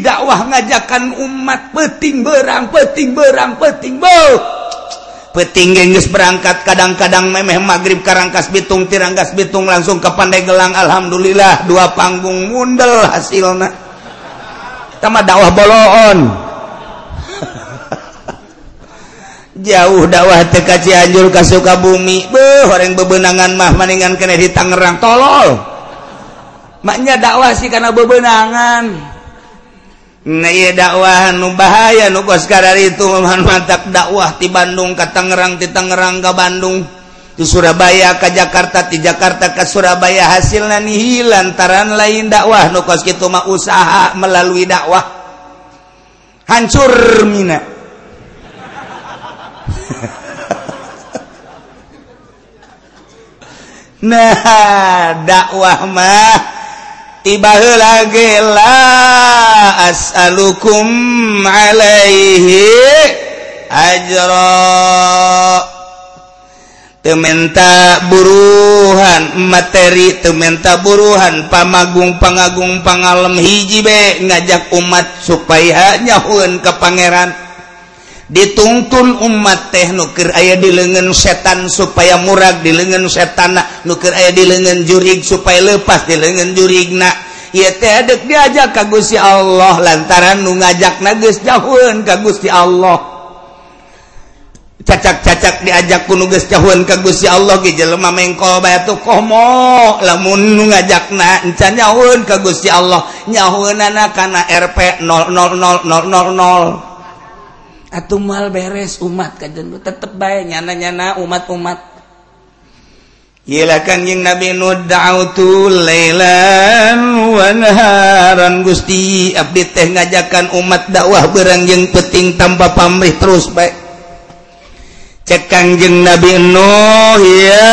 Dakwah ngajakan umat peting berang peting berang peting bo peting gengges berangkat kadang-kadang memeh maghrib karangkas bitung tirangkas bitung langsung ke pandai gelang. Alhamdulillah dua panggung mundel hasilnya sama dakwah boloon. Jauh dakwah teka Cianjur ke Sukabumi. Beuh orang bebenangan mah maningan kena di Tangerang. Tolol maknya dakwah sih karena bebenangan. Nah iya dakwah nu bahaya nu sekarang itu mantap dakwah di Bandung ke Tangerang di Tangerang ke Bandung di Surabaya ke Jakarta di Jakarta ke Surabaya. Hasilnya nih lantaran lain dakwah. Nu kos gitu mah usaha melalui dakwah. Hancur mina. Nah dakwah mah tibalah asalukum alaihi ajra. Tementa buruhan materi tementa buruhan pamagung pangagung pangalem hiji be ngajak umat supaya nyahun ke pangeran. ditungtun umat teh nukir ayah di lengan setan supaya murag di lengan setana nukir ayah di lengan jurig supaya lepas di lengan jurigna. Ya teh adek diajak ka Gusti Allah lantaran nu ngajak nages jauhan ka Gusti Allah. Cacak-cacak diajak kuno geus jauhan ka Gusti Allah ge jelema mengkol batu komo lamun nu ngajakna encan nyahueun ka Gusti Allah. Nyahueunana kana RP 0000 Atuh mal beres umat kajendu tetep bae nyana-nyana umat-umat. Yelah kanjing Nabi Nuh da'autu lailan wa naharan. Gusti abdi teh ngajakan umat dakwah berang jeung penting tanpa pamrih terus baik Cek kanjing Nabi Nuh ya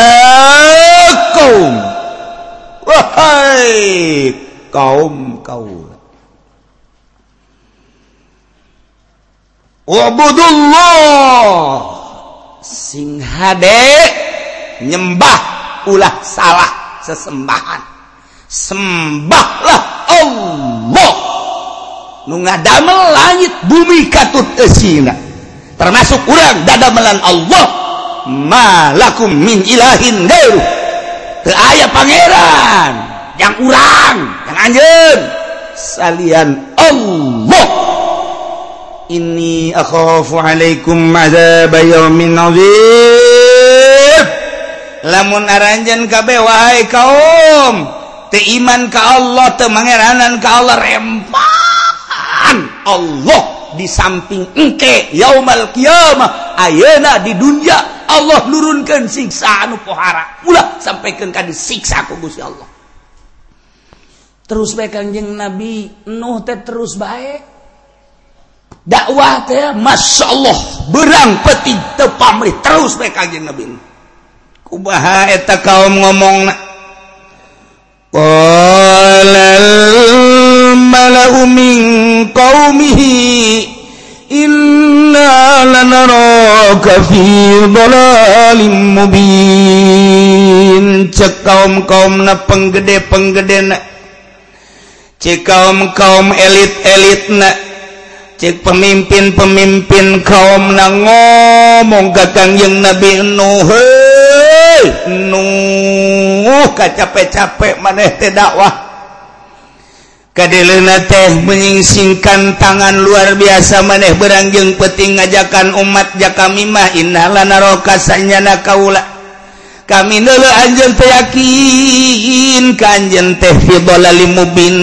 kaum. Wahai kaum kaum Ubudullah. Sing hade nyembah ulah salah sesembahan. Sembahlah Allah. Nu ngadamel langit bumi katut esina. Termasuk urang dadamelan Allah. Malakum min ilahin gairu. Teu aya pangeran. Yang urang yang anjeun. Salian Allah. ini lamun aranjen kabeh wahai kaum iman ka Allah temangeranan ka Allah rempahan Allah di samping engke yaumal kiamah ayeuna di dunia Allah nurunkan siksa anu pohara ulah sampaikan ka disiksa ku Gusti Allah. Terus bae kanjeng Nabi Nuh teh terus baik dakwah teh masya Allah berang peti tepamri terus baik kajian nabi. Kubaha eta kaum ngomong nak qalal malau min qaumihi inna lanaraka fi dhalalim mubin. Cek kaum kaum na penggede penggede na cek kaum kaum elit elit na cek pemimpin-pemimpin kaum na ngomong gagangjeng Nabi Nuh Nuh ka capek-capek maneh teh dakwah. Kadelena teh menyingsingkan tangan luar biasa maneh berangjeng peting ngajakan umat jakamimah innalah naroka sanyana kaula. Kami dulu anjen teh yakin kanjen teh fi mubin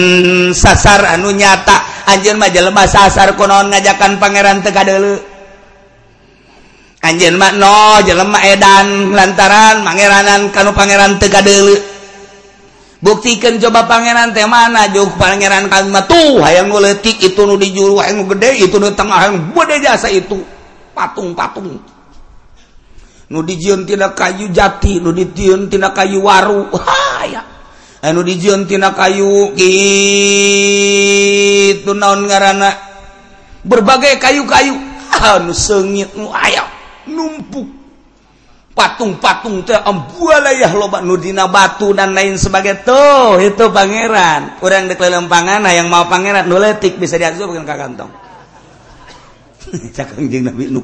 sasar anu nyata. anjen maja lemah sasar konon ngajakan Pangeran Tekadelu Anjun mak no jelema edan lantaran pangeranan kanu Pangeran Tekadelu buktikan coba pangeran teh mana juk pangeran kami mah tuh hayang ngeletik itu nu di juru hayang gede itu nu tengah hayang gede jasa itu. Patung-patung. Nu dijieun tina kayu jati nu dijieun tina kayu waru. Hayang anu dijuntina kayu itu naon ngaranana berbagai kayu-kayu. Anu sengit nu ayam numpuk. Patung-patung terbualayah loba Nudina batu dan lain sebagai tuh itu Pangeran. Kurang di pangan yang mau Pangeran nuletik bisa diatur bukan kantong. Nabi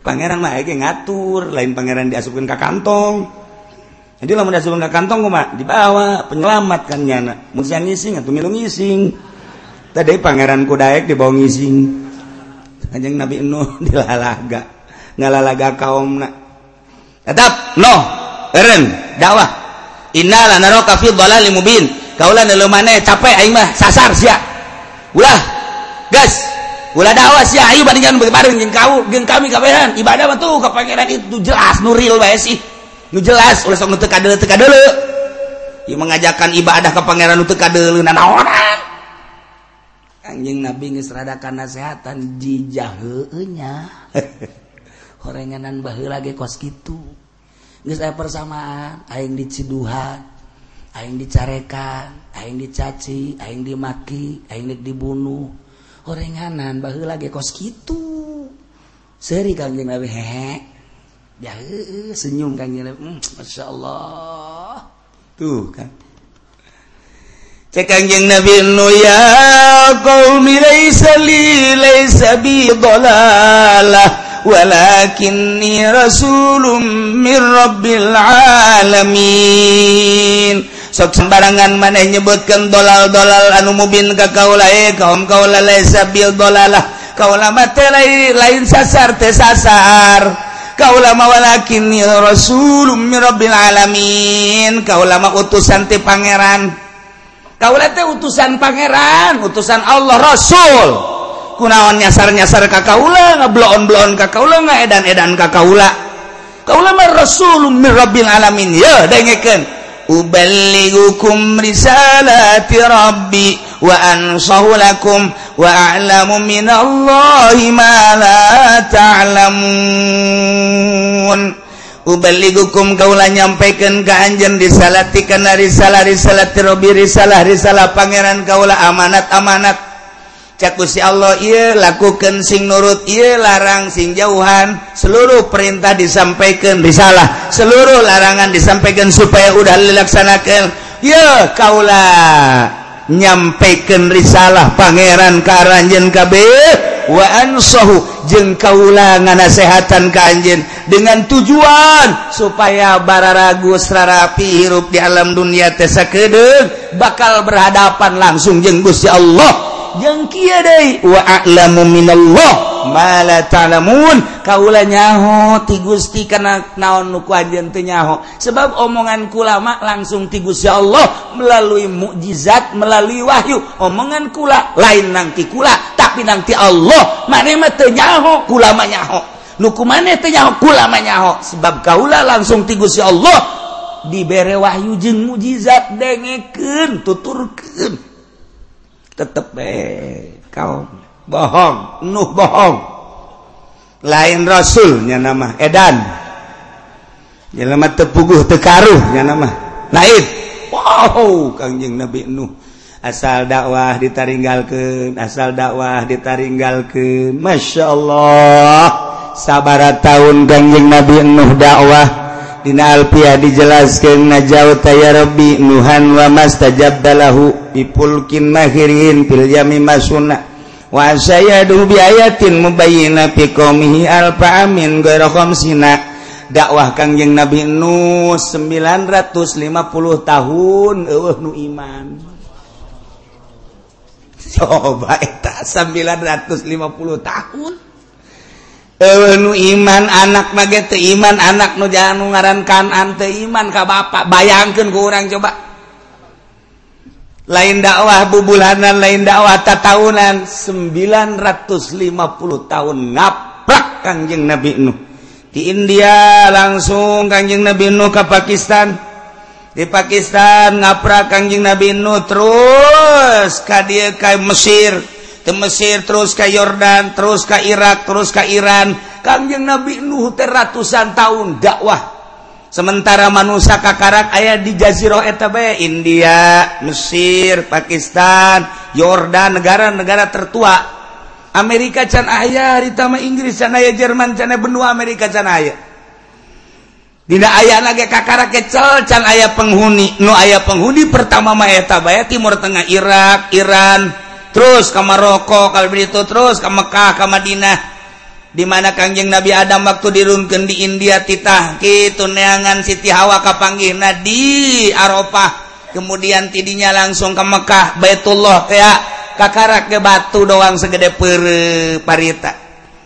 Pangeran mah ngatur lain Pangeran diasupkan ke kantong. Jadi lah diasupkan ke kantong mah dibawa penyelamat kan nyana musia ngising atau milu ngising? Tadi pangeran kudaek dibawa ngising. Kanjeng Nabi Nuh dilalaga. Ngalalaga kaum na tetap no eren dakwah. Innala naraka fi dhalalin mubin. Kaulah nu capek aing mah sasar sia. Ulah gas. Ulah dakwah sia. Ayo bandingkan bareng jeung kau jeung kami kabehan. Ibadah mah tuh ka pangeran itu jelas nuril bae sih nu jelas ulah sok teu kadele teu kadele ieu mengajakan ibadah ka pangeran nu teu kadele naon? Anjing nabi geus rada kana sehatan jijah heueuh nya horenganan baheula ge kos kitu. Geus aya persamaan aing diciduhan aing dicarekan aing dicaci aing dimaki aing dibunuh. Horenganan baheula ge kos kitu. Seuri kanjing nabi hehe. ya senyum kang hmm, masya Allah. Tuh kan. Cek kanjeng Nabi nu ya qaumi laisa li laisa bi dalalah walakinni rasulum mir rabbil alamin. Sok sembarangan maneh nyebutkan dolal-dolal anu mubin ka kaula e eh, kaum kaula laisa bil dolalah kaula mate lain sasar teh sasar. kaulamakin Rasulbil alamin. Kaula lama utusan ti Pangeran. Kaula teh utusan Pangeran utusan Allah Rasul. Kunaon nyasar-nyasar Kakaula ngeblon-blon Kakaula edan-edan Kakaula min rabbil alamin. Ya dengekeun. Uballighukum risalati Rabbi. waansholakum waalamu minallahi ma la ta'lamun. Ubaligukum kaula nyampaikan ka anjeun disalatikan risalah risalah tirobi risalah risalah pangeran kaula amanat amanat cak Allah ieu lakukan sing nurut ieu larang sing jauhan. Seluruh perintah disampaikan risalah seluruh larangan disampaikan supaya udah dilaksanakan. Ya kaula nyampaikan risalah Pangeran Karanjen KB waanhu jeng kaulangan nasehatan Kanjen dengan tujuan supaya bara ragu serarapi hirup di alam dunia Tesa Kedeg bakal berhadapan langsung jenggus ya Allah. yang kiai wa'lamu minallah ma la ta'lamun. Kaula nyaho ti Gusti kana naon nu ku anjeun teu nyaho. Sebab omongan kulama langsung ti Gusti Allah melalui mukjizat melalui wahyu. Omongan kula lain nang ti kula tapi nang ti Allah. Maneh mah teu nyaho kulama nyaho. Nu kumaneh teu nyaho kulama nyaho. Sebab kaula langsung ti Gusti Allah dibere wahyu jeung mukjizat dengekeun tuturkeun. tetep eh kau bohong nuh bohong. Lain rasulnya nama edan. Jelema tepuguh tekaruhnya nama naib wow kangjeng nabi nuh. Asal dakwah ditaringgalkan asal dakwah ditaringgalkan masya Allah. Sabar tahun kangjeng nabi nuh dakwah. Dina Alpia dijelaskan najauh Robbi Nuhan wamas tajabdalahu bipulkin mahirin fil yami masuna. Wa sayadu bi ayatin mubayina fi qaumihi alfa amin ghairu khamsina. Dakwah Kangjeng Nabi Nuh 950 tahun eueuh nu iman. Coba eta 950 tahun. nu iman anak mage iman anak nu jangan ngarankan ante iman ka bapak. Bayangkan kurang coba. Lain dakwah bubulanan lain dakwah tatahunan 950 tahun ngaprak kangjeng Nabi Nuh. Di India langsung kangjeng Nabi Nuh ke Pakistan. Di Pakistan ngaprak kangjeng Nabi Nuh terus ka dia ke Mesir. ke Mesir terus ke Yordan terus ke Irak terus ke Iran. Kangjeng Nabi Nuh ratusan tahun dakwah. Sementara manusia kakarak ayah di Jazirah Etabe India Mesir Pakistan Yordan negara-negara tertua. Amerika can ayah ditama Inggris can ayah Jerman can benua Amerika can ayah Dina ayah lagi kakara kecel can ayah penghuni. Nu ayah penghuni pertama mah eta bae Timur Tengah Irak Iran terus ke Maroko kalau begitu terus ke Mekkah ke Madinah. Dimana Kangjeng Nabi Adam waktu dirunken di India titah gitu neangan Siti Hawa kapanggih Nadi Eropa kemudian tidinya langsung ke Mekkah Baitullah kayak kakarak ke batu doang segede per parita.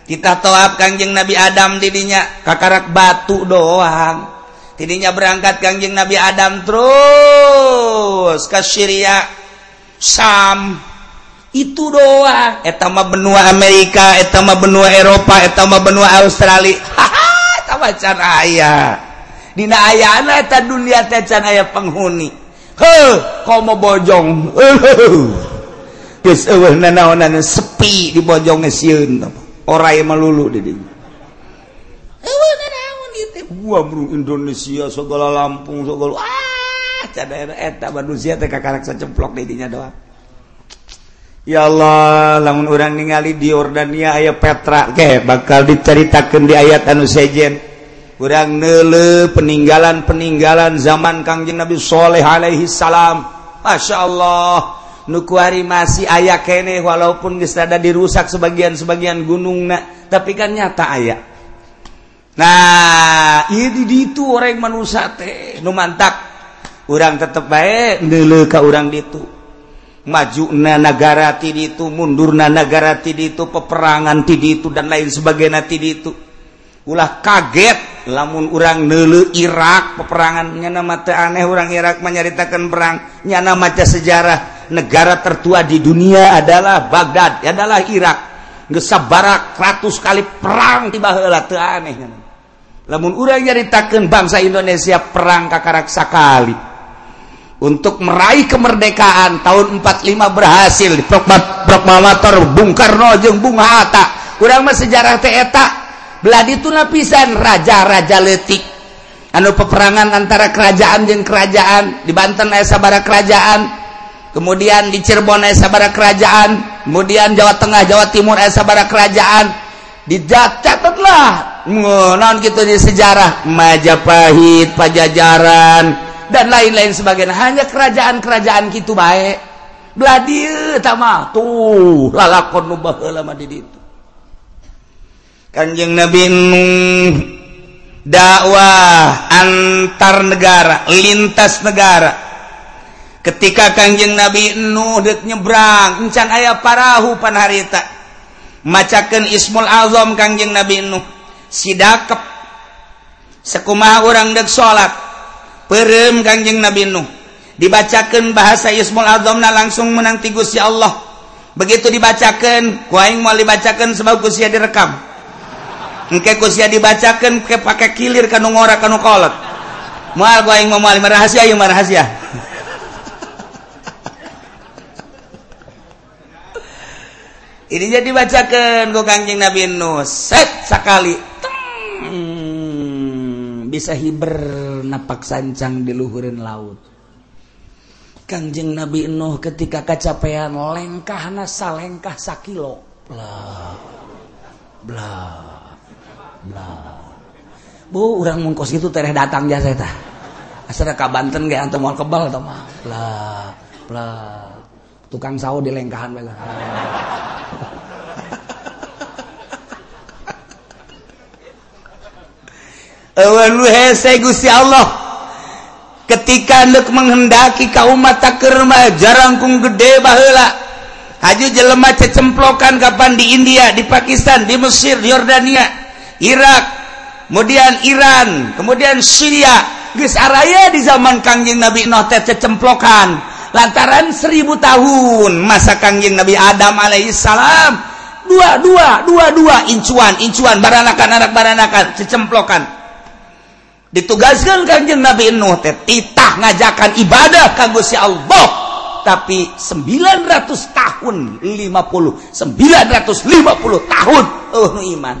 Kita toab Kangjeng Nabi Adam didinya kakarak batu doang. Tidinya berangkat Kangjeng Nabi Adam terus ke Syria Sam itu doa etama benua Amerika etama benua Eropa etama benua Australia. Can aya. Dina ayana eta dunia teh can aya penghuni. Heh komo bojong. Geus eueuh nanaonan sepi di bojong sieun orai malulu di dinya eueuh nanaon ieu teh. Buamrung Indonesia segala Lampung segala ah can daerah eta. Manusia teh kakaraksa cemplok di dinya doang. Ya Allah lamun orang ningali di Yordania aya Petra ke bakal diceritakan di ayat anu sejen. Kurang nele peninggalan-peninggalan zaman Kangjeng Nabi Shaleh Alaihi Salam. Masya Allah nukuari masih ayah kene walaupun geus rada dirusak sebagian-sebagian gunung nak tapi kan nyata ayah nah ieu di itu orang manusia teh nu mantak. Urang tetep bae nele ka urang ditu. maju na negara ti itu mundurna negara ti itu peperangan ti itu dan lain sebagai ti itu ulah kaget lamun urang nele Irak peperangannya nama aneh orang Irak menyaritakan perang. Nyana maca sejarah negara tertua di dunia adalah Baghdad adalah Irak. Gesabarak ratus kali perang tiba heula teu aneh lamun urang nyaritakan bangsa Indonesia perang kakaraksa kali untuk meraih kemerdekaan tahun 45 berhasil di proklamator Bung Karno jeung Bung Hatta. Kurang sejarah teeta belah itu lapisan raja-raja letik anu peperangan antara kerajaan jeung kerajaan. Di Banten aya sabara kerajaan. Kemudian di Cirebon aya sabara kerajaan. Kemudian Jawa Tengah Jawa Timur aya sabara kerajaan. Dicatatlah ngonon gitu di sejarah. Majapahit Pajajaran. dan lain-lain sebagainya hanya kerajaan-kerajaan gitu baik bladir eh, tamal tuh lalakon nu baheula mah di ditu Kanjeng Nabi Nuh dakwah antar negara lintas negara. Ketika Kanjeng Nabi Nuh deuk nyebrang encan aya parahu panharita macakeun Ismul Azam Kanjeng Nabi Nuh sidakep. Sekumaha urang deuk salat perem kangjeng Nabi Nuh. Dibacakan bahasa Ismul Azamna langsung menang ti ya Allah. Begitu dibacakan kuaing mau dibacakan sebab kusia direkam. Engke kusia dibacakan ke pakai kilir kanu ngora kanu kolot. Moal kuaing mau moal rahasia ieu rahasia ini jadi bacakan ku Kangjeng Nabi Nuh. Set sekali Teng. bisa hiber napak sancang di luhurin laut Kangjeng Nabi Nuh ketika kecapean lengkah nasa lengkah sakilo. Bla bla bla. Bu orang mungkos itu tereh datang jasa tah asal ka Banten ge antum mau kebal tah mah. Bla bla. Tukang sawo di lengkahan bela Allah ketika Nek menghendaki kaum mata kerma jarangkung gede bahla Haju jelemah cecemplokan kapan di India di Pakistan di Mesir di Yordania Irak kemudian Iran kemudian Syria. Gesaraya di zaman Kangjeng Nabi Nuh cecemplokan. Lantaran seribu tahun masa Kangjeng Nabi Adam alaihissalam dua dua dua dua incuan incuan baranakan anak baranakan cecemplokan ditugaskan kanjeng Nabi Nuh teh titah ngajakan ibadah ka Gusti Allah. Tapi 900 tahun 50 950 tahun eueuh nu iman.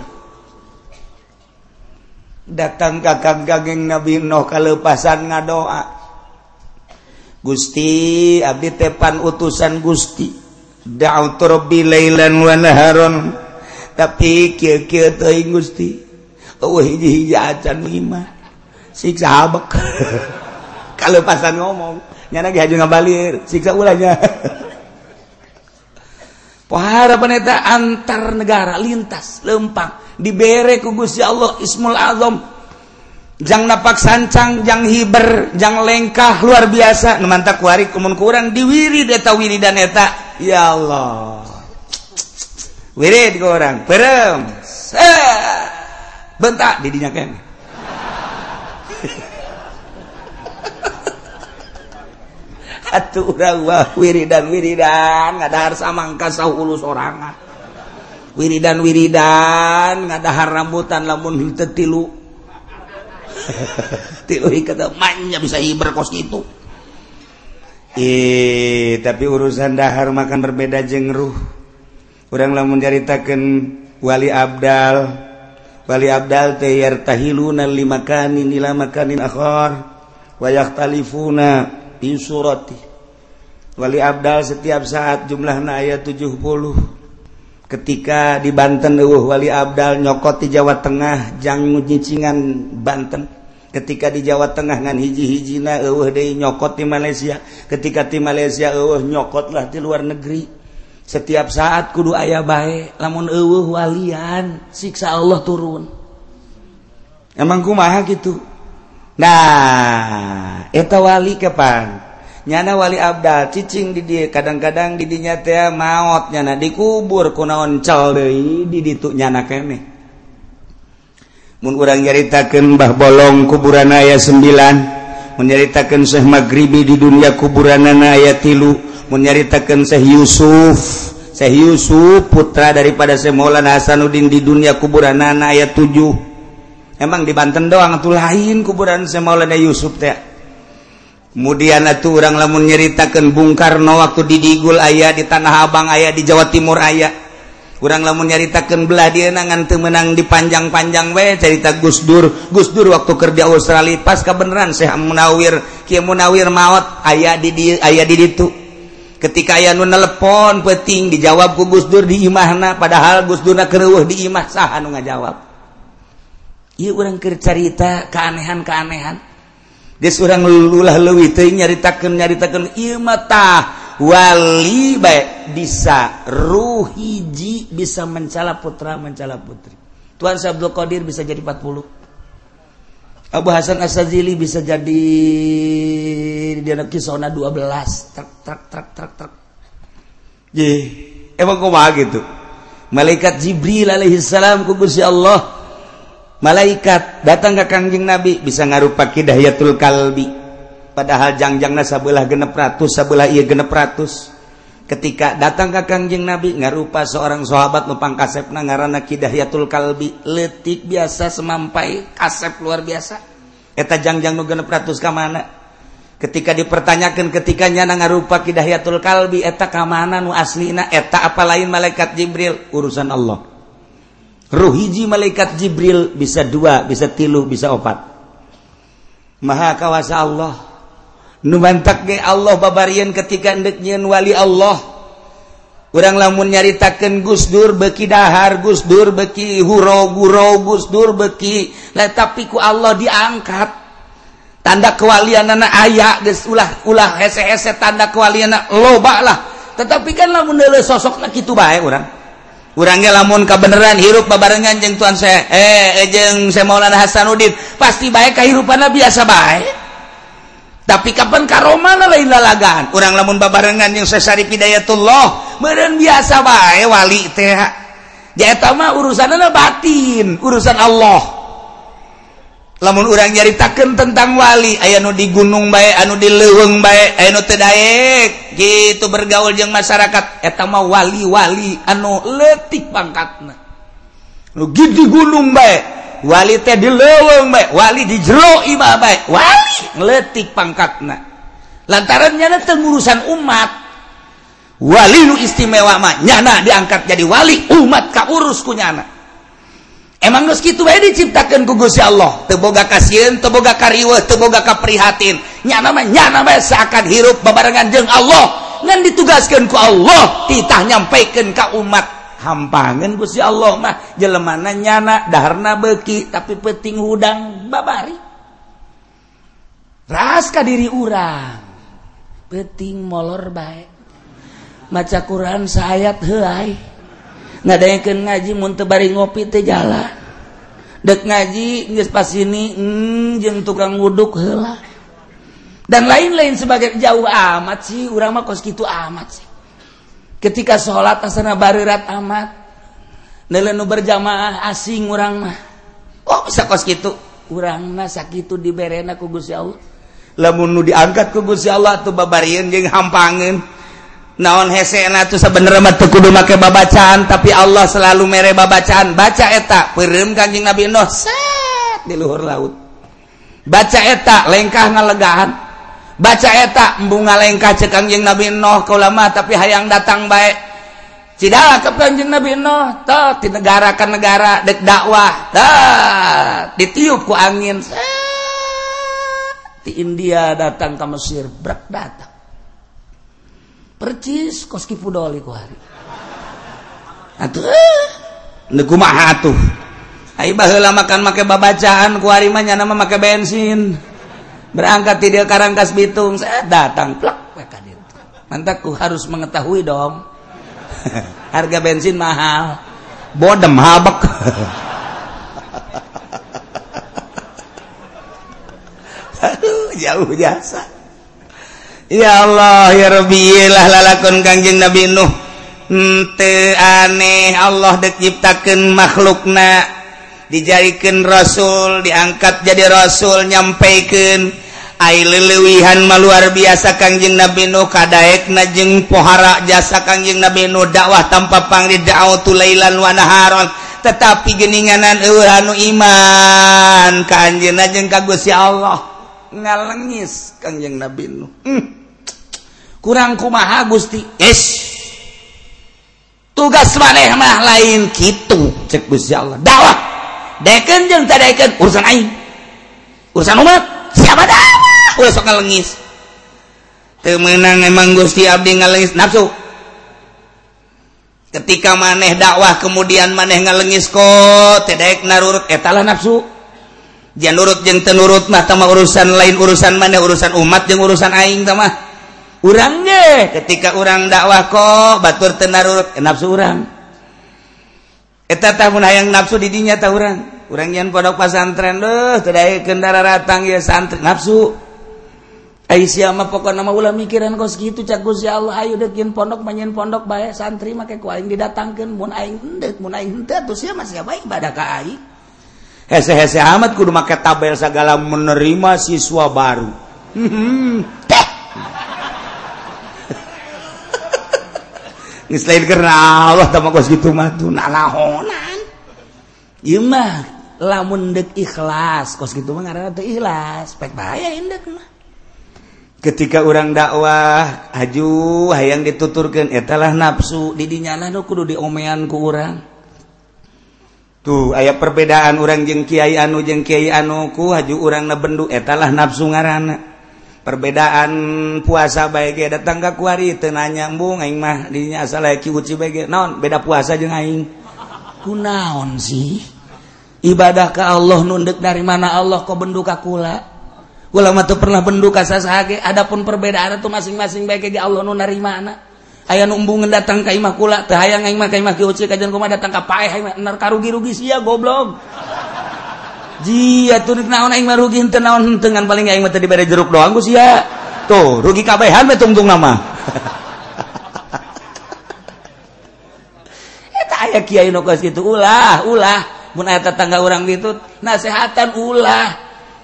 Datang ka kanjeng Nabi Nuh kalepasan ngadoa. Gusti abdi tepan utusan Gusti. Da'utu rabbi lailan wa naharon. Tapi kieu-kieu teuing Gusti. Eueuh hiji-hiji acan iman. siksa habek kalau pasan ngomong nyana ge haju ngabalir. Siksa ulahnya. Pohara peneta antar negara lintas lempang. Dibere ku Gusti Allah Ismul Azam. Jang napak sancang jang hiber jang lengkah luar biasa. Nemantak warik kumun kurang diwiri deta wiri dan eta. Ya Allah. Wirid ke orang perem. Bentak didinya kene. atuh urang wah wiridan wiridan ngadahar samangka sahulu sorangan. Wiridan wiridan ngadahar rambutan lamun henteu tilu. Tilu kata manja bisa hiber kos gitu eh tapi urusan dahar makan berbeda jengruh orang lamun lamun nyaritakeun wali abdal. Wali abdal teh yartahiluna limakani ila makanin akhar wa insurati Wali Abdal setiap saat jumlahna aya 70 ketika di Banten uh Wali Abdal nyokot di Jawa Tengah jangan nyicingan Banten. Ketika di Jawa Tengah ngan hiji-hijina uh dari nyokot di Malaysia. Ketika di Malaysia uh nyokotlah di luar negeri. Setiap saat kudu ayah baik lamun uh walian siksa Allah turun. Emang kumaha gitu Nah etawali kepan nyana Wali Abdal ccing did kadang-kadang didinya teh maut nyana dikubur kunaoncal didituk nyana kurang nyaritakan Mbah bolong kuburan ayat 9 menyaritakan Syekh maghribi di dunia kuburan ayat tilu menyaritakan Syekh Yusuf Syekh Yusuf putra daripada Syekh Maulana Hasanuddin di dunia kuburan ayat 7 emang di Banten doang tuh lain kuburan Maulana Yusuf teh. Kemudian tuh orang lamun nyeritakan Bung Karno waktu di Digul ayah di Tanah Abang ayah di Jawa Timur ayah kurang lamun nyaritakan belah dia nangan temenang di panjang-panjang we cerita Gus Dur. Gus Dur waktu kerja Australia pas kebenaran Syekh Munawir Kiai Munawir maut ayah di ayah di ditu. Ketika ayah nu nelpon peting dijawab ku Gus Dur di imahna padahal Gus Durna kereueuh di imah saha nu ngajawab. Orang cerita keanehan-keanehan. Dia seorang lulah lewi teh nyaritakan nyaritakan iya mata wali baik bisa ruhiji bisa mencala putra mencala putri. Tuan Abdul Qadir bisa jadi 40. Abu Hasan Asazili bisa jadi di anak kisona 12 truk truk truk truk truk. Ye, emang kok gitu? Malaikat Jibril alaihissalam kugusi Allah malaikat datang ke Kangjing Nabi bisa ngarupa Kidayatul Kalbi. Padahal jangjang sebelah genep ratus sebelah ia genep ratus. Ketika datang ke Kangjing Nabi ngarupa seorang sahabat nupang kasepna ngarana Kidayatul Kalbi. Letik biasa semampai kasep luar biasa. Eta jangjang nu genep ratus ka mana? Ketika dipertanyakan ketikanya na ngarupa Kidayatul Kalbi eta ka mana nu aslina? Eta apa lain malaikat Jibril? Urusan Allah. ruhiji malaikat Jibril bisa dua, bisa tilu, bisa opat. Maha kawasa Allah. Numantak ge Allah babarian ketika endek nyeun wali Allah. Urang lamun nyaritakeun Gus Dur beki dahar, Gus Dur beki huro guro, Gus Dur beki. Lah tapi ku Allah diangkat. Tanda kewalian anak ayah, geus ulah ulah hese-hese tanda kewalian anak loba lah. Tetapi kan lamun deuleu sosokna kitu bae urang. orangnya lamun kebenaran hirup babarengan jeng tuan saya eh, eh jeng saya Maulana Hasanuddin pasti baik kahirupanna biasa baik tapi kapan karomana lain lalagan urang lamun babarengan jeung saya Syarif Hidayatullah meren biasa baik wali teh. Ya mah urusanna batin urusan Allah. lamun orang nyaritakan tentang wali aya nu di gunung baik anu di leweng baik aya nu tedaek gitu bergaul jeung masyarakat. Eta mah wali-wali anu letik pangkatna. Nu di gunung baik wali teh di leweng baik wali di jero imah baik wali letik pangkatna. Lantaran nyana teu urusan umat wali nu istimewa mah nyana diangkat jadi wali umat ka urus ku nyana. Emang nus kitu wae diciptakeun ku Gusti Allah. Teu boga kasieun, teu boga kariweuh, teu boga kaprihatin. Nyana mah nyana seakan hirup babarengan jeung Allah. Ngan ditugaskeun ku Allah, titah nyampaikan ka umat. Hampangan Gusti Allah mah jelemana nyana daharna beki tapi peting hudang babari. Ras ka diri urang. peting molor bae. Maca Quran saayat heuai. ngadaykeun ngaji mun teu bari ngopi teh jalan. Dek ngaji geus pasini mm, jeung tukang wuduk heula. Dan lain-lain sebagai jauh amat sih urang mah kos kitu amat sih. Ketika sholat asana barirat amat nelenu berjamaah asing urang mah. Oh bisa kos kitu? Urang mah sakitu diberena ku Gusti Allah. Lamun nu diangkat ku Gusti Allah tuh babarieun jeung hampangeun. naon kudu make babacaan tapi Allah selalu mere babacaan. Baca eta peureum kanjing Nabi Nuh. Set di luhur laut. Baca eta lengkah ngalegaan baca eta bunga lengkah cek kanjing Nabi Nuh kaulama tapi hayang datang baik cidala ke kanjing Nabi Nuh tah di negara ke negara dek dakwah tah ditiup ku angin. Set di India datang ke Mesir brak datang percis koski pudoli ku hari. Atuh. Nu maha atuh. Ai baheula makan make babacaan ku hari mah nyana mah make bensin. Berangkat di Karangkas Bitung saya datang plak ka dieu. Mantak ku harus mengetahui dong. Harga bensin mahal. Bodem habek. Jauh jasa. Ya Allah ya yalah lalakon kangjeng Nabi Nuh. Ente aneh Allah diciptakan makhlukna dijarikan rasul diangkat jadi rasul nyampaikan. Air mah luar biasa Kangjeng Nabi Nuh kadaek najeng pohara jasa Kangjeng Nabi Nuh dakwah tanpa pangri da'atu lailan wa naharon. Tetapi geninganan anu iman ka anjeunna najeng ka Gusti Allah. ngalengis Kangjeng Nabi Nuh. Hmm. Kurang kumaha Gusti? Yes. Tugas maneh mah lain kitu cek Gusti Allah. Dakwah. Deken jeung tadeken urusan aing. Urusan umat. Siapa dakwah? Ulah sok ngalengis. Teu meunang emang Gusti abdi ngalengis nafsu. Ketika maneh dakwah kemudian maneh ngalengis kok tedek narurut etalah nafsu. nurut yang tenurut mah sama urusan lain urusan mana urusan umat yang urusan aing tamah urang deh ketika orang dakwah kok batur tenarurut eh, nafsu orang eta tahun hayang nafsu didinya tahu orang orang yang pondok pesantren deh kedai kendara ratang ya santri nafsu. Aisyah mah pokona nama ulah mikiran kos gitu cak Gusti Allah ayo deuk pondok manyen pondok bae santri make ku aing didatangkeun mun aing endek mun aing henteu atuh sia mah sia bae ibadah ka aing. hese-hese amat kudu make tabel segala menerima siswa baru Selain karena Allah tamak kos gitu mah tuh nalahonan. Ieu mah lamun deuk ikhlas kos gitu mah ngaranna teu ikhlas, pek bahaya indek mah. Ketika orang dakwah haju hayang dituturkeun etalah nafsu di nu kudu diomean ku urang. tuh aya perbedaan orang jeng Kyai anu jeng Kyai anuku haju orang nabendu etalah nafsu ngaran perbedaan puasa baik datang ke kuari tena nyambung aing mah dinya asal ki uci baik naon? Beda puasa jeung aing. Kunaon sih? Ibadah ke Allah nunduk dari mana Allah kok bendu ka kula? Kula mah teu pernah bendu ka sasaha ge adapun perbedaan itu masing-masing baik ge Allah nu narima aya numbungan datang ke imakula teh hayang aing mah ka imah kieu kajian kumaha datang ka paeh aing mah nar karugi-rugi sia goblok. Ji atuh naon aing mah rugi henteu naon henteu ngan paling aing mah teh dibere jeruk doang ku sia. Tuh rugi kabehan mah tungtung nama. Eta aya kiai nu geus kitu ulah ulah mun aya tetangga urang kitu nasehatan ulah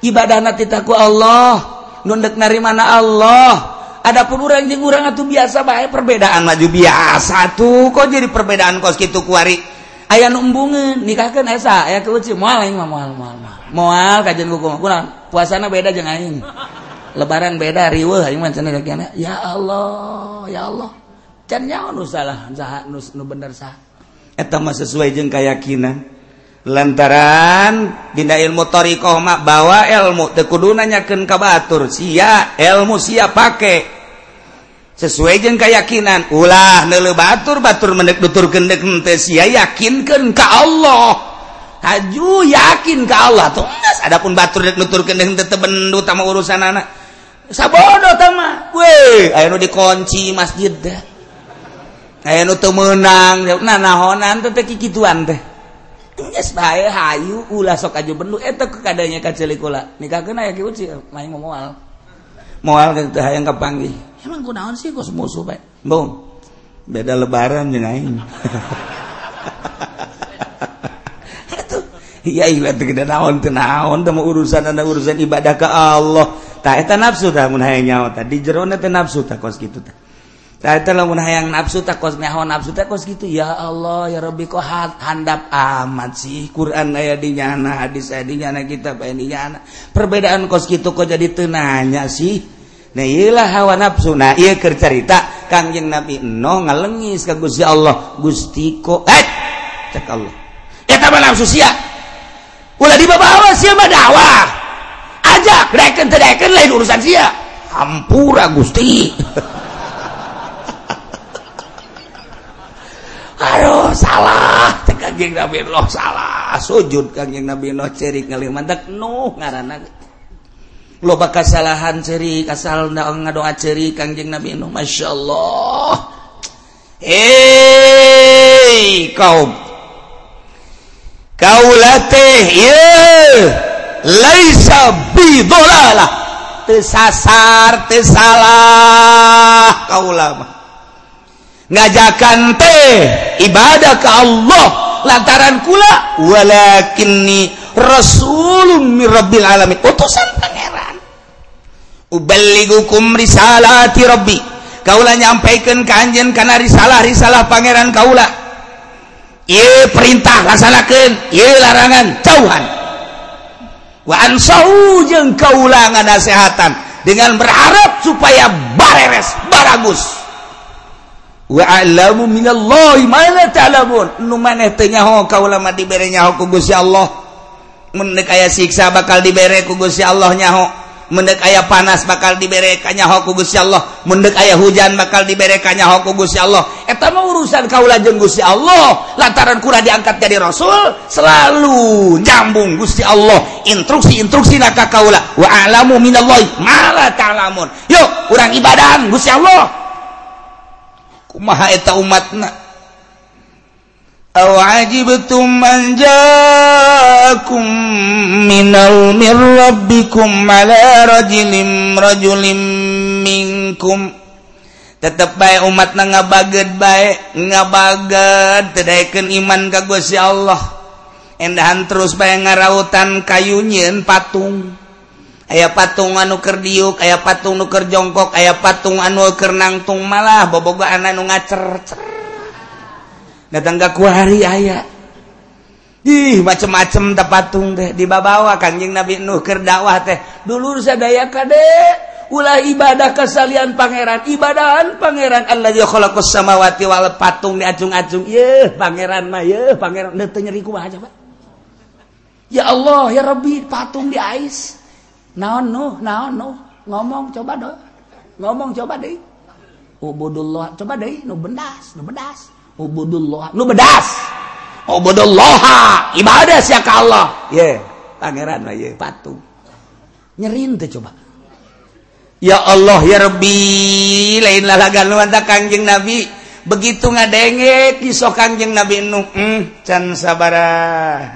ibadahna titaku Allah nundek nari mana Allah Adapun orang jeung urang atuh biasa bae perbedaan maju biasa tuh. Kok jadi perbedaan kos kitu kuari aya nu embungeun nikahkeun esa. Aya keuci moal aing mah moal moal moal kajian kuku kurang. Puasana beda jeung aing. Lebaran beda riweuh aing mah cenah ya Allah ya Allah. Can nyaon nu salah saha nu bener saha? Eta mah sesuai jeung keyakinan lantaran Dinda ilmu Thoriqmah bawa ilmu tekudunanyaken kabatur sia ilmu siap pakai sesuai jeung keyakinan ulah nele batur batur menek dutur gendek sia yakinkan ke Allah. Haju yakin ke Allah tuh Adapun batur nutur gendek tebendu utama urusan anak sabodo tama aya nu dikunci masjid dah aya nu menang nah nahonan teh kikituan teh. Yes, bae hayu ulah sok aju bendu eh, eta kadanya ka kula. Nikah kena ya kiuci, main moal. Moal ka teu hayang kapanggih. Emang kunaon sih kos musuh bae. Bung. Beda lebaran jeung aing. Atuh, iya ilah teu gede naon teu naon teu urusan ada urusan ibadah ka Allah. Tah eta nafsu tah mun hayang nyawa tah di jero teh nafsu tah kos kitu tah. hayang nafsu takosnyawan nafsu takos gitu ya Allah ya Rob kok handap amat sih? Quran aya dinyana hadis saya dinyana kita pennyana perbedaan kos gitu kok jadi tenanya sih? Nailah hawa nafsu. Na iya kercerita Kangjeng Nabi no ngalengis ke Gusti Allah. Gusti ko eh cek Allah. Ya tambah nafsu sia. Ulah di bawah sia madawah ajak reken terdeken lain urusan sia. Hampura Gusti. Aduh salah. Kanjeng Nabi Nuh salah. Sujud Kanjeng Nabi Nuh cerik ngalih mantak Nuh ngaranna. Loba kesalahan cerik asal ngadoa cerik Kanjeng Nabi Nuh Masya Allah Hei kaum. Kaulatih Ye laisa bidolalah. Tesasar tesalah kaula mah. ngajakan teh ibadah ke Allah. Lantaran kula walakinni rasulun min rabbil alamin. Utusan pangeran. Uballigukum risalati rabbi. Kaula nyampaikan ke anjeun kana risalah-risalah pangeran kaula. Ieu perintah laksanakeun ieu larangan jauhan. Wa ansau jeung kaula nganasehatan dengan berharap supaya bareres baragus. wa'alamu minallahi mana ta'lamun nu maneh teu nyaho kaulama dibere nyaho ku Gusti Allah. Mun deuk aya siksa bakal dibere ku Gusti Allah nyaho. Mun deuk aya panas bakal dibere ka nyaho ku Gusti Allah. Mun deuk aya hujan bakal dibere ka nyaho ku Gusti Allah. Eta mah urusan kaula jeung Gusti Allah. Lantaran kura diangkat jadi rasul selalu nyambung Gusti Allah. Instruksi-instruksi ka kaula wa'lamu minallahi mala ta'lamun yuk urang ibadah Gusti Allah. mahaeta umatna. Awajibatum anjakum minal mir rabbikum ala rajulin rajulin minkum. Tetep baik umat na bae baik teu tedaikeun iman ka Gusti Allah. Endahan terus bae ngarautan kayu nyeun patung. aya patung anuker diuk aya patung nuker jongkok aya patung anuker nangtung malah boboga anak nu ngacer datang gak kuari aya. Ih, macem-macem tak patung teh dibabawa kanjing Nabi Nuh keur dakwah teh. Dulur sadaya kade, ulah ibadah kesalian pangeran ibadahan pangeran. Allah ya khalaqas samawati wal patung diacung-acung. Yeuh pangeran mah yeuh pangeran. Teu nyeri kumaha pak. Ya Allah ya Rabbi patung di ais. naon nu naon nu ngomong coba do ngomong coba deh ubudullah coba deh nu bendas nu bendas ubudullah nu bedas ubudullah ibadah sia ka Allah ye yeah. pangeran mah ye patung nyerin teh coba ya Allah ya Rabbi. Lain lalagan lu anta kanjeng Nabi. Begitu ngadenge kisah kanjeng Nabi nu mm, can sabara.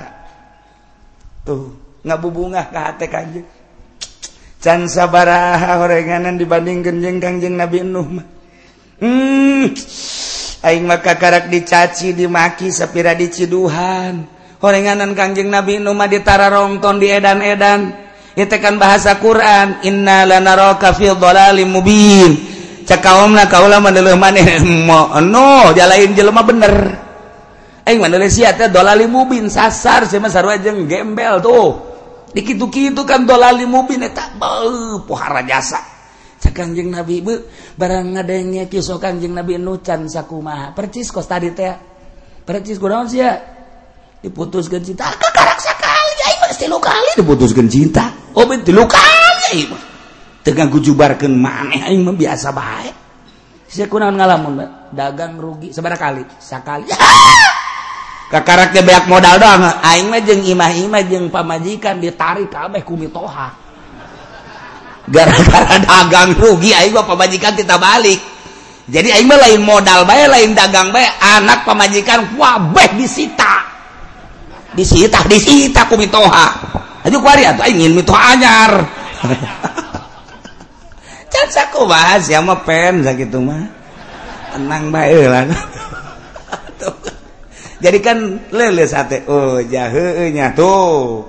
Tuh ngabubungah ka hate kanjeng can sabaraha horenganan dibandingkan jeung kanjeng nabi Nuh mah. Hmm. aing maka karak dicaci dimaki sapira diciduhan horenganan Kangjeng Nabi Nuhmah ditara rongton di edan-edan. Itekan bahasa Quran inna lanaraka fil dhalalim mubin. Cakaomna kaula maneuh maneh no jalain jelema bener. Aing maneuh sia teh dhalalim mubin sasar sia mah sarua jeung gembel tuh. dikitu-kitu kan dolali mubin eta beuh pohara jasa. Kanjeng nabi be barang ngadengnya kisah kanjeng nabi nucan sakumaha. Percis kos tadi teh. Percis kurang ah, sih ya diputuskan cinta kekarak sekali ya ibu tilu kali diputuskan cinta. Oh ben tilu kali ya ibu tegang kujubarkan mana aing mah biasa baik saya kunaon ngalamun dagang rugi seberapa kali sakali. Ah! kakaraknya banyak modal doang. Aing mah jeung imah-imah jeung pamajikan ditarik kabeh ku mitoha. Gara-gara dagang rugi aing mah pamajikan kita balik jadi aing mah lain modal bae lain dagang bae anak pamajikan wabeh disita. Disita disita ku mitoha. Aja kuari atuh aing ngin mitoha anyar. Can sakumaha sia mah pen sakitu mah. Tenang bae lah. jadi kan lele sate. Oh jahenya tuh.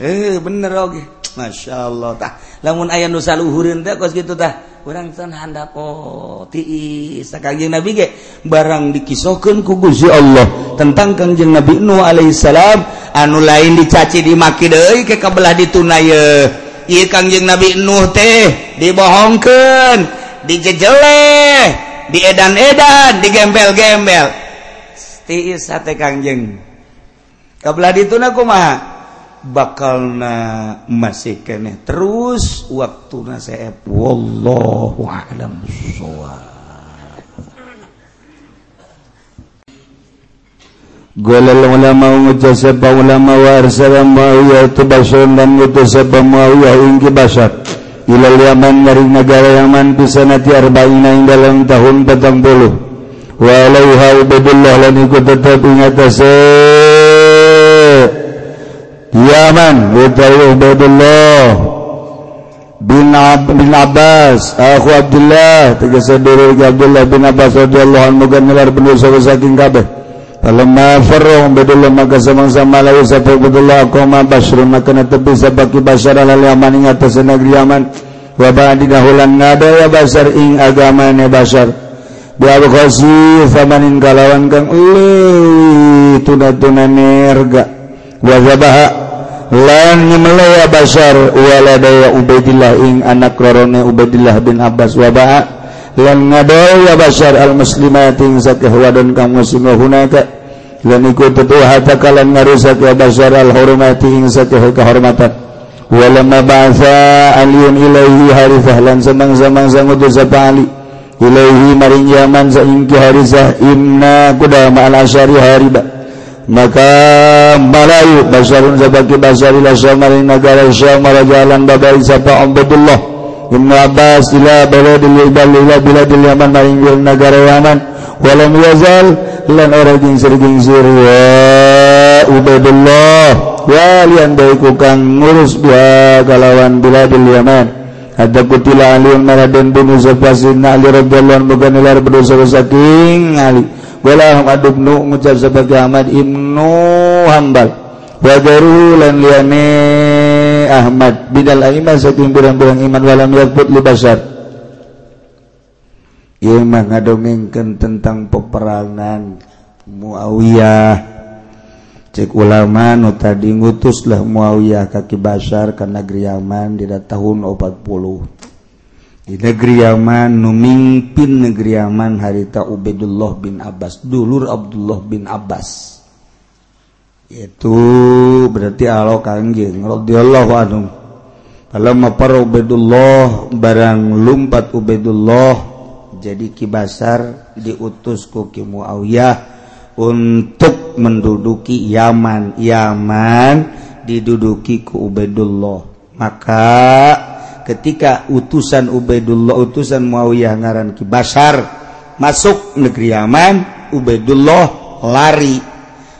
Eh bener oge masya Allah tah. Lamun ayah nusa luhurin teh kos gitu tah. Orang tan handako tiis kanjeng nabi ge. Barang dikisahkan ku gusti Allah tentang kangjeng nabi Nuh alaihissalam anu lain dicaci dimaki deui ke kabelah ditunayeun ieu kangjeng nabi Nuh teh dibohongkeun dijejeleh diedan-edan digembel-gembel. Tiis sate kanjeng kabelah dituna bakal na masih kene terus waktu na saya wallahu a'lam Golal ulama ngutasab ulama wa arsala ma'awiyah tubasun dan ngutasab ma'awiyah ingki basar. Ilal yaman dari negara yaman pisanati arba'ina ing dalam tahun petang puluh waaiha ubadlah lan iku tetap ingatase Yaman utawi Ubaidullah bin, Ab bin Abbas aku Abdullah tegese dulur Abdullah bin Abbas radhiyallahu anhu kan nular bener saking kabeh Falamma farru Ubaidullah maka samang-sama lalu sapa Ubaidullah qoma basyrun maka netepi sapa ki basyara lal Yaman ing atas negeri Yaman. Wa ba'di dahulan nada ya basar ing agamane basar. Biabghazi famanin kalawan kang euy tuna-tuna nerga. Wa zabaha lan nyemelaya basar waladaya Ubaidillah ing anak rorone Ubaidillah bin Abbas. Wabah lan ngadaya basar al muslimah ing sakih wadon kang muslim hunaka lan iku tetu hata kalan ngarusak ya basar al hurmati ing sakih kehormatan. Wa lamma aliyun ilaihi harifah lan samang-samang sapa alih ilaihi maring Yaman saingki harizah imna kuda ma'al asyari hariba maka malayu basarun sabaki basari la syamarin negara syam jalan babai sapa Abdullah Ibnu Abbas ila baladil ibal ila biladil Yaman maring negara Yaman. Walam yazal lan ora gingsir gingsir wa Ubaidullah walian baik kang ngurus dua kalawan biladil Yaman. ada kutila Ali Maraden bin Uzafasin Ali radhiyallahu anhu bukan berdosa-dosa king Ali. Wala Ahmad bin ngucap sebagai Ahmad ibnu Hambal wa lan liyane Ahmad bidal aiman saking birang-birang iman walam yakut li basar. Ieu mah ngadongengkeun tentang peperangan Muawiyah. cek ulama nu tadi ngutuslah Muawiyah kaki Bashar ke negeri Yaman di tahun 40 di negeri Yaman nu mimpin negeri Yaman harita Ubaidullah bin Abbas dulur Abdullah bin Abbas. Itu berarti Allah kanjeng radhiyallahu anhu. Kalau mapar Ubaidullah barang lumpat Ubaidullah jadi kibasar diutus ku Ki Muawiyah untuk menduduki Yaman. Yaman diduduki ke Ubaidullah. Maka ketika utusan Ubaidullah utusan Muawiyah ngaran Ki Basar masuk negeri Yaman Ubaidullah lari.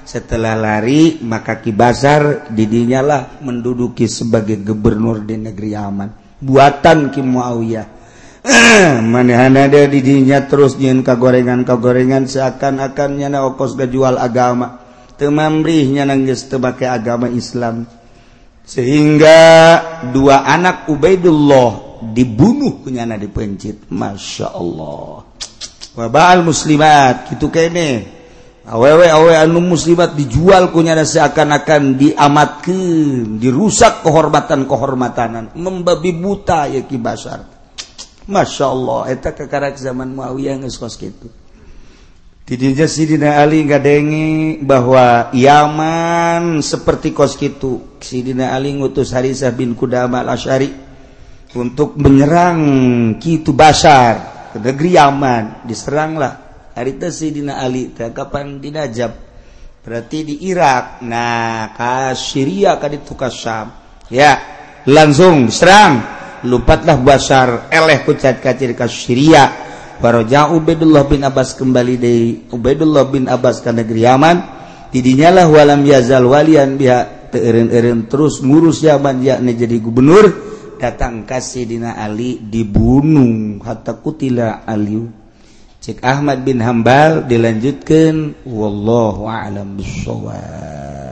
Setelah lari maka Ki Basar didinyalah menduduki sebagai gubernur di negeri Yaman. Buatan Ki Muawiyah. manehana ada didinya terus nyin kagorengan kagorengan seakan-akannya na okos gajual agama. Temamrihnya nangis tebake agama Islam. Sehingga dua anak Ubaidullah dibunuh kenyana dipencit Masya Allah. Wabal muslimat. Gitu kene. Awewe awe anu muslimat dijual kunyana seakan-akan diamatkan dirusak kehormatan kehormatanan membabi buta ya kibasar Masya Allah eta kekara zaman Muawiyah geus kos kitu. Didinja Sidina Ali ngadengi bahwa Yaman seperti kos kitu. Sidina Ali ngutus Harisah bin Kudama al-Asyari untuk menyerang Kitu Basar ke negeri Yaman. Diseranglah. Harita Sidina Ali kapan di Najab? Berarti di Irak. Nah ke Syria ka Syam. Ya langsung serang. lupatlah Basar eleh kucat kacir ka Syria. Baroja Ubaidullah bin Abbas kembali dari Ubaidullah bin Abbas ke negeri Yaman. Didinyalah walam yazal walian biha teureun-eureun terus ngurus Yaman yakni jadi gubernur. Datang kasih dina Ali dibunuh. Hatta kutila Ali. Cek Ahmad bin Hambal dilanjutkan. Wallahu a'lam bissawab.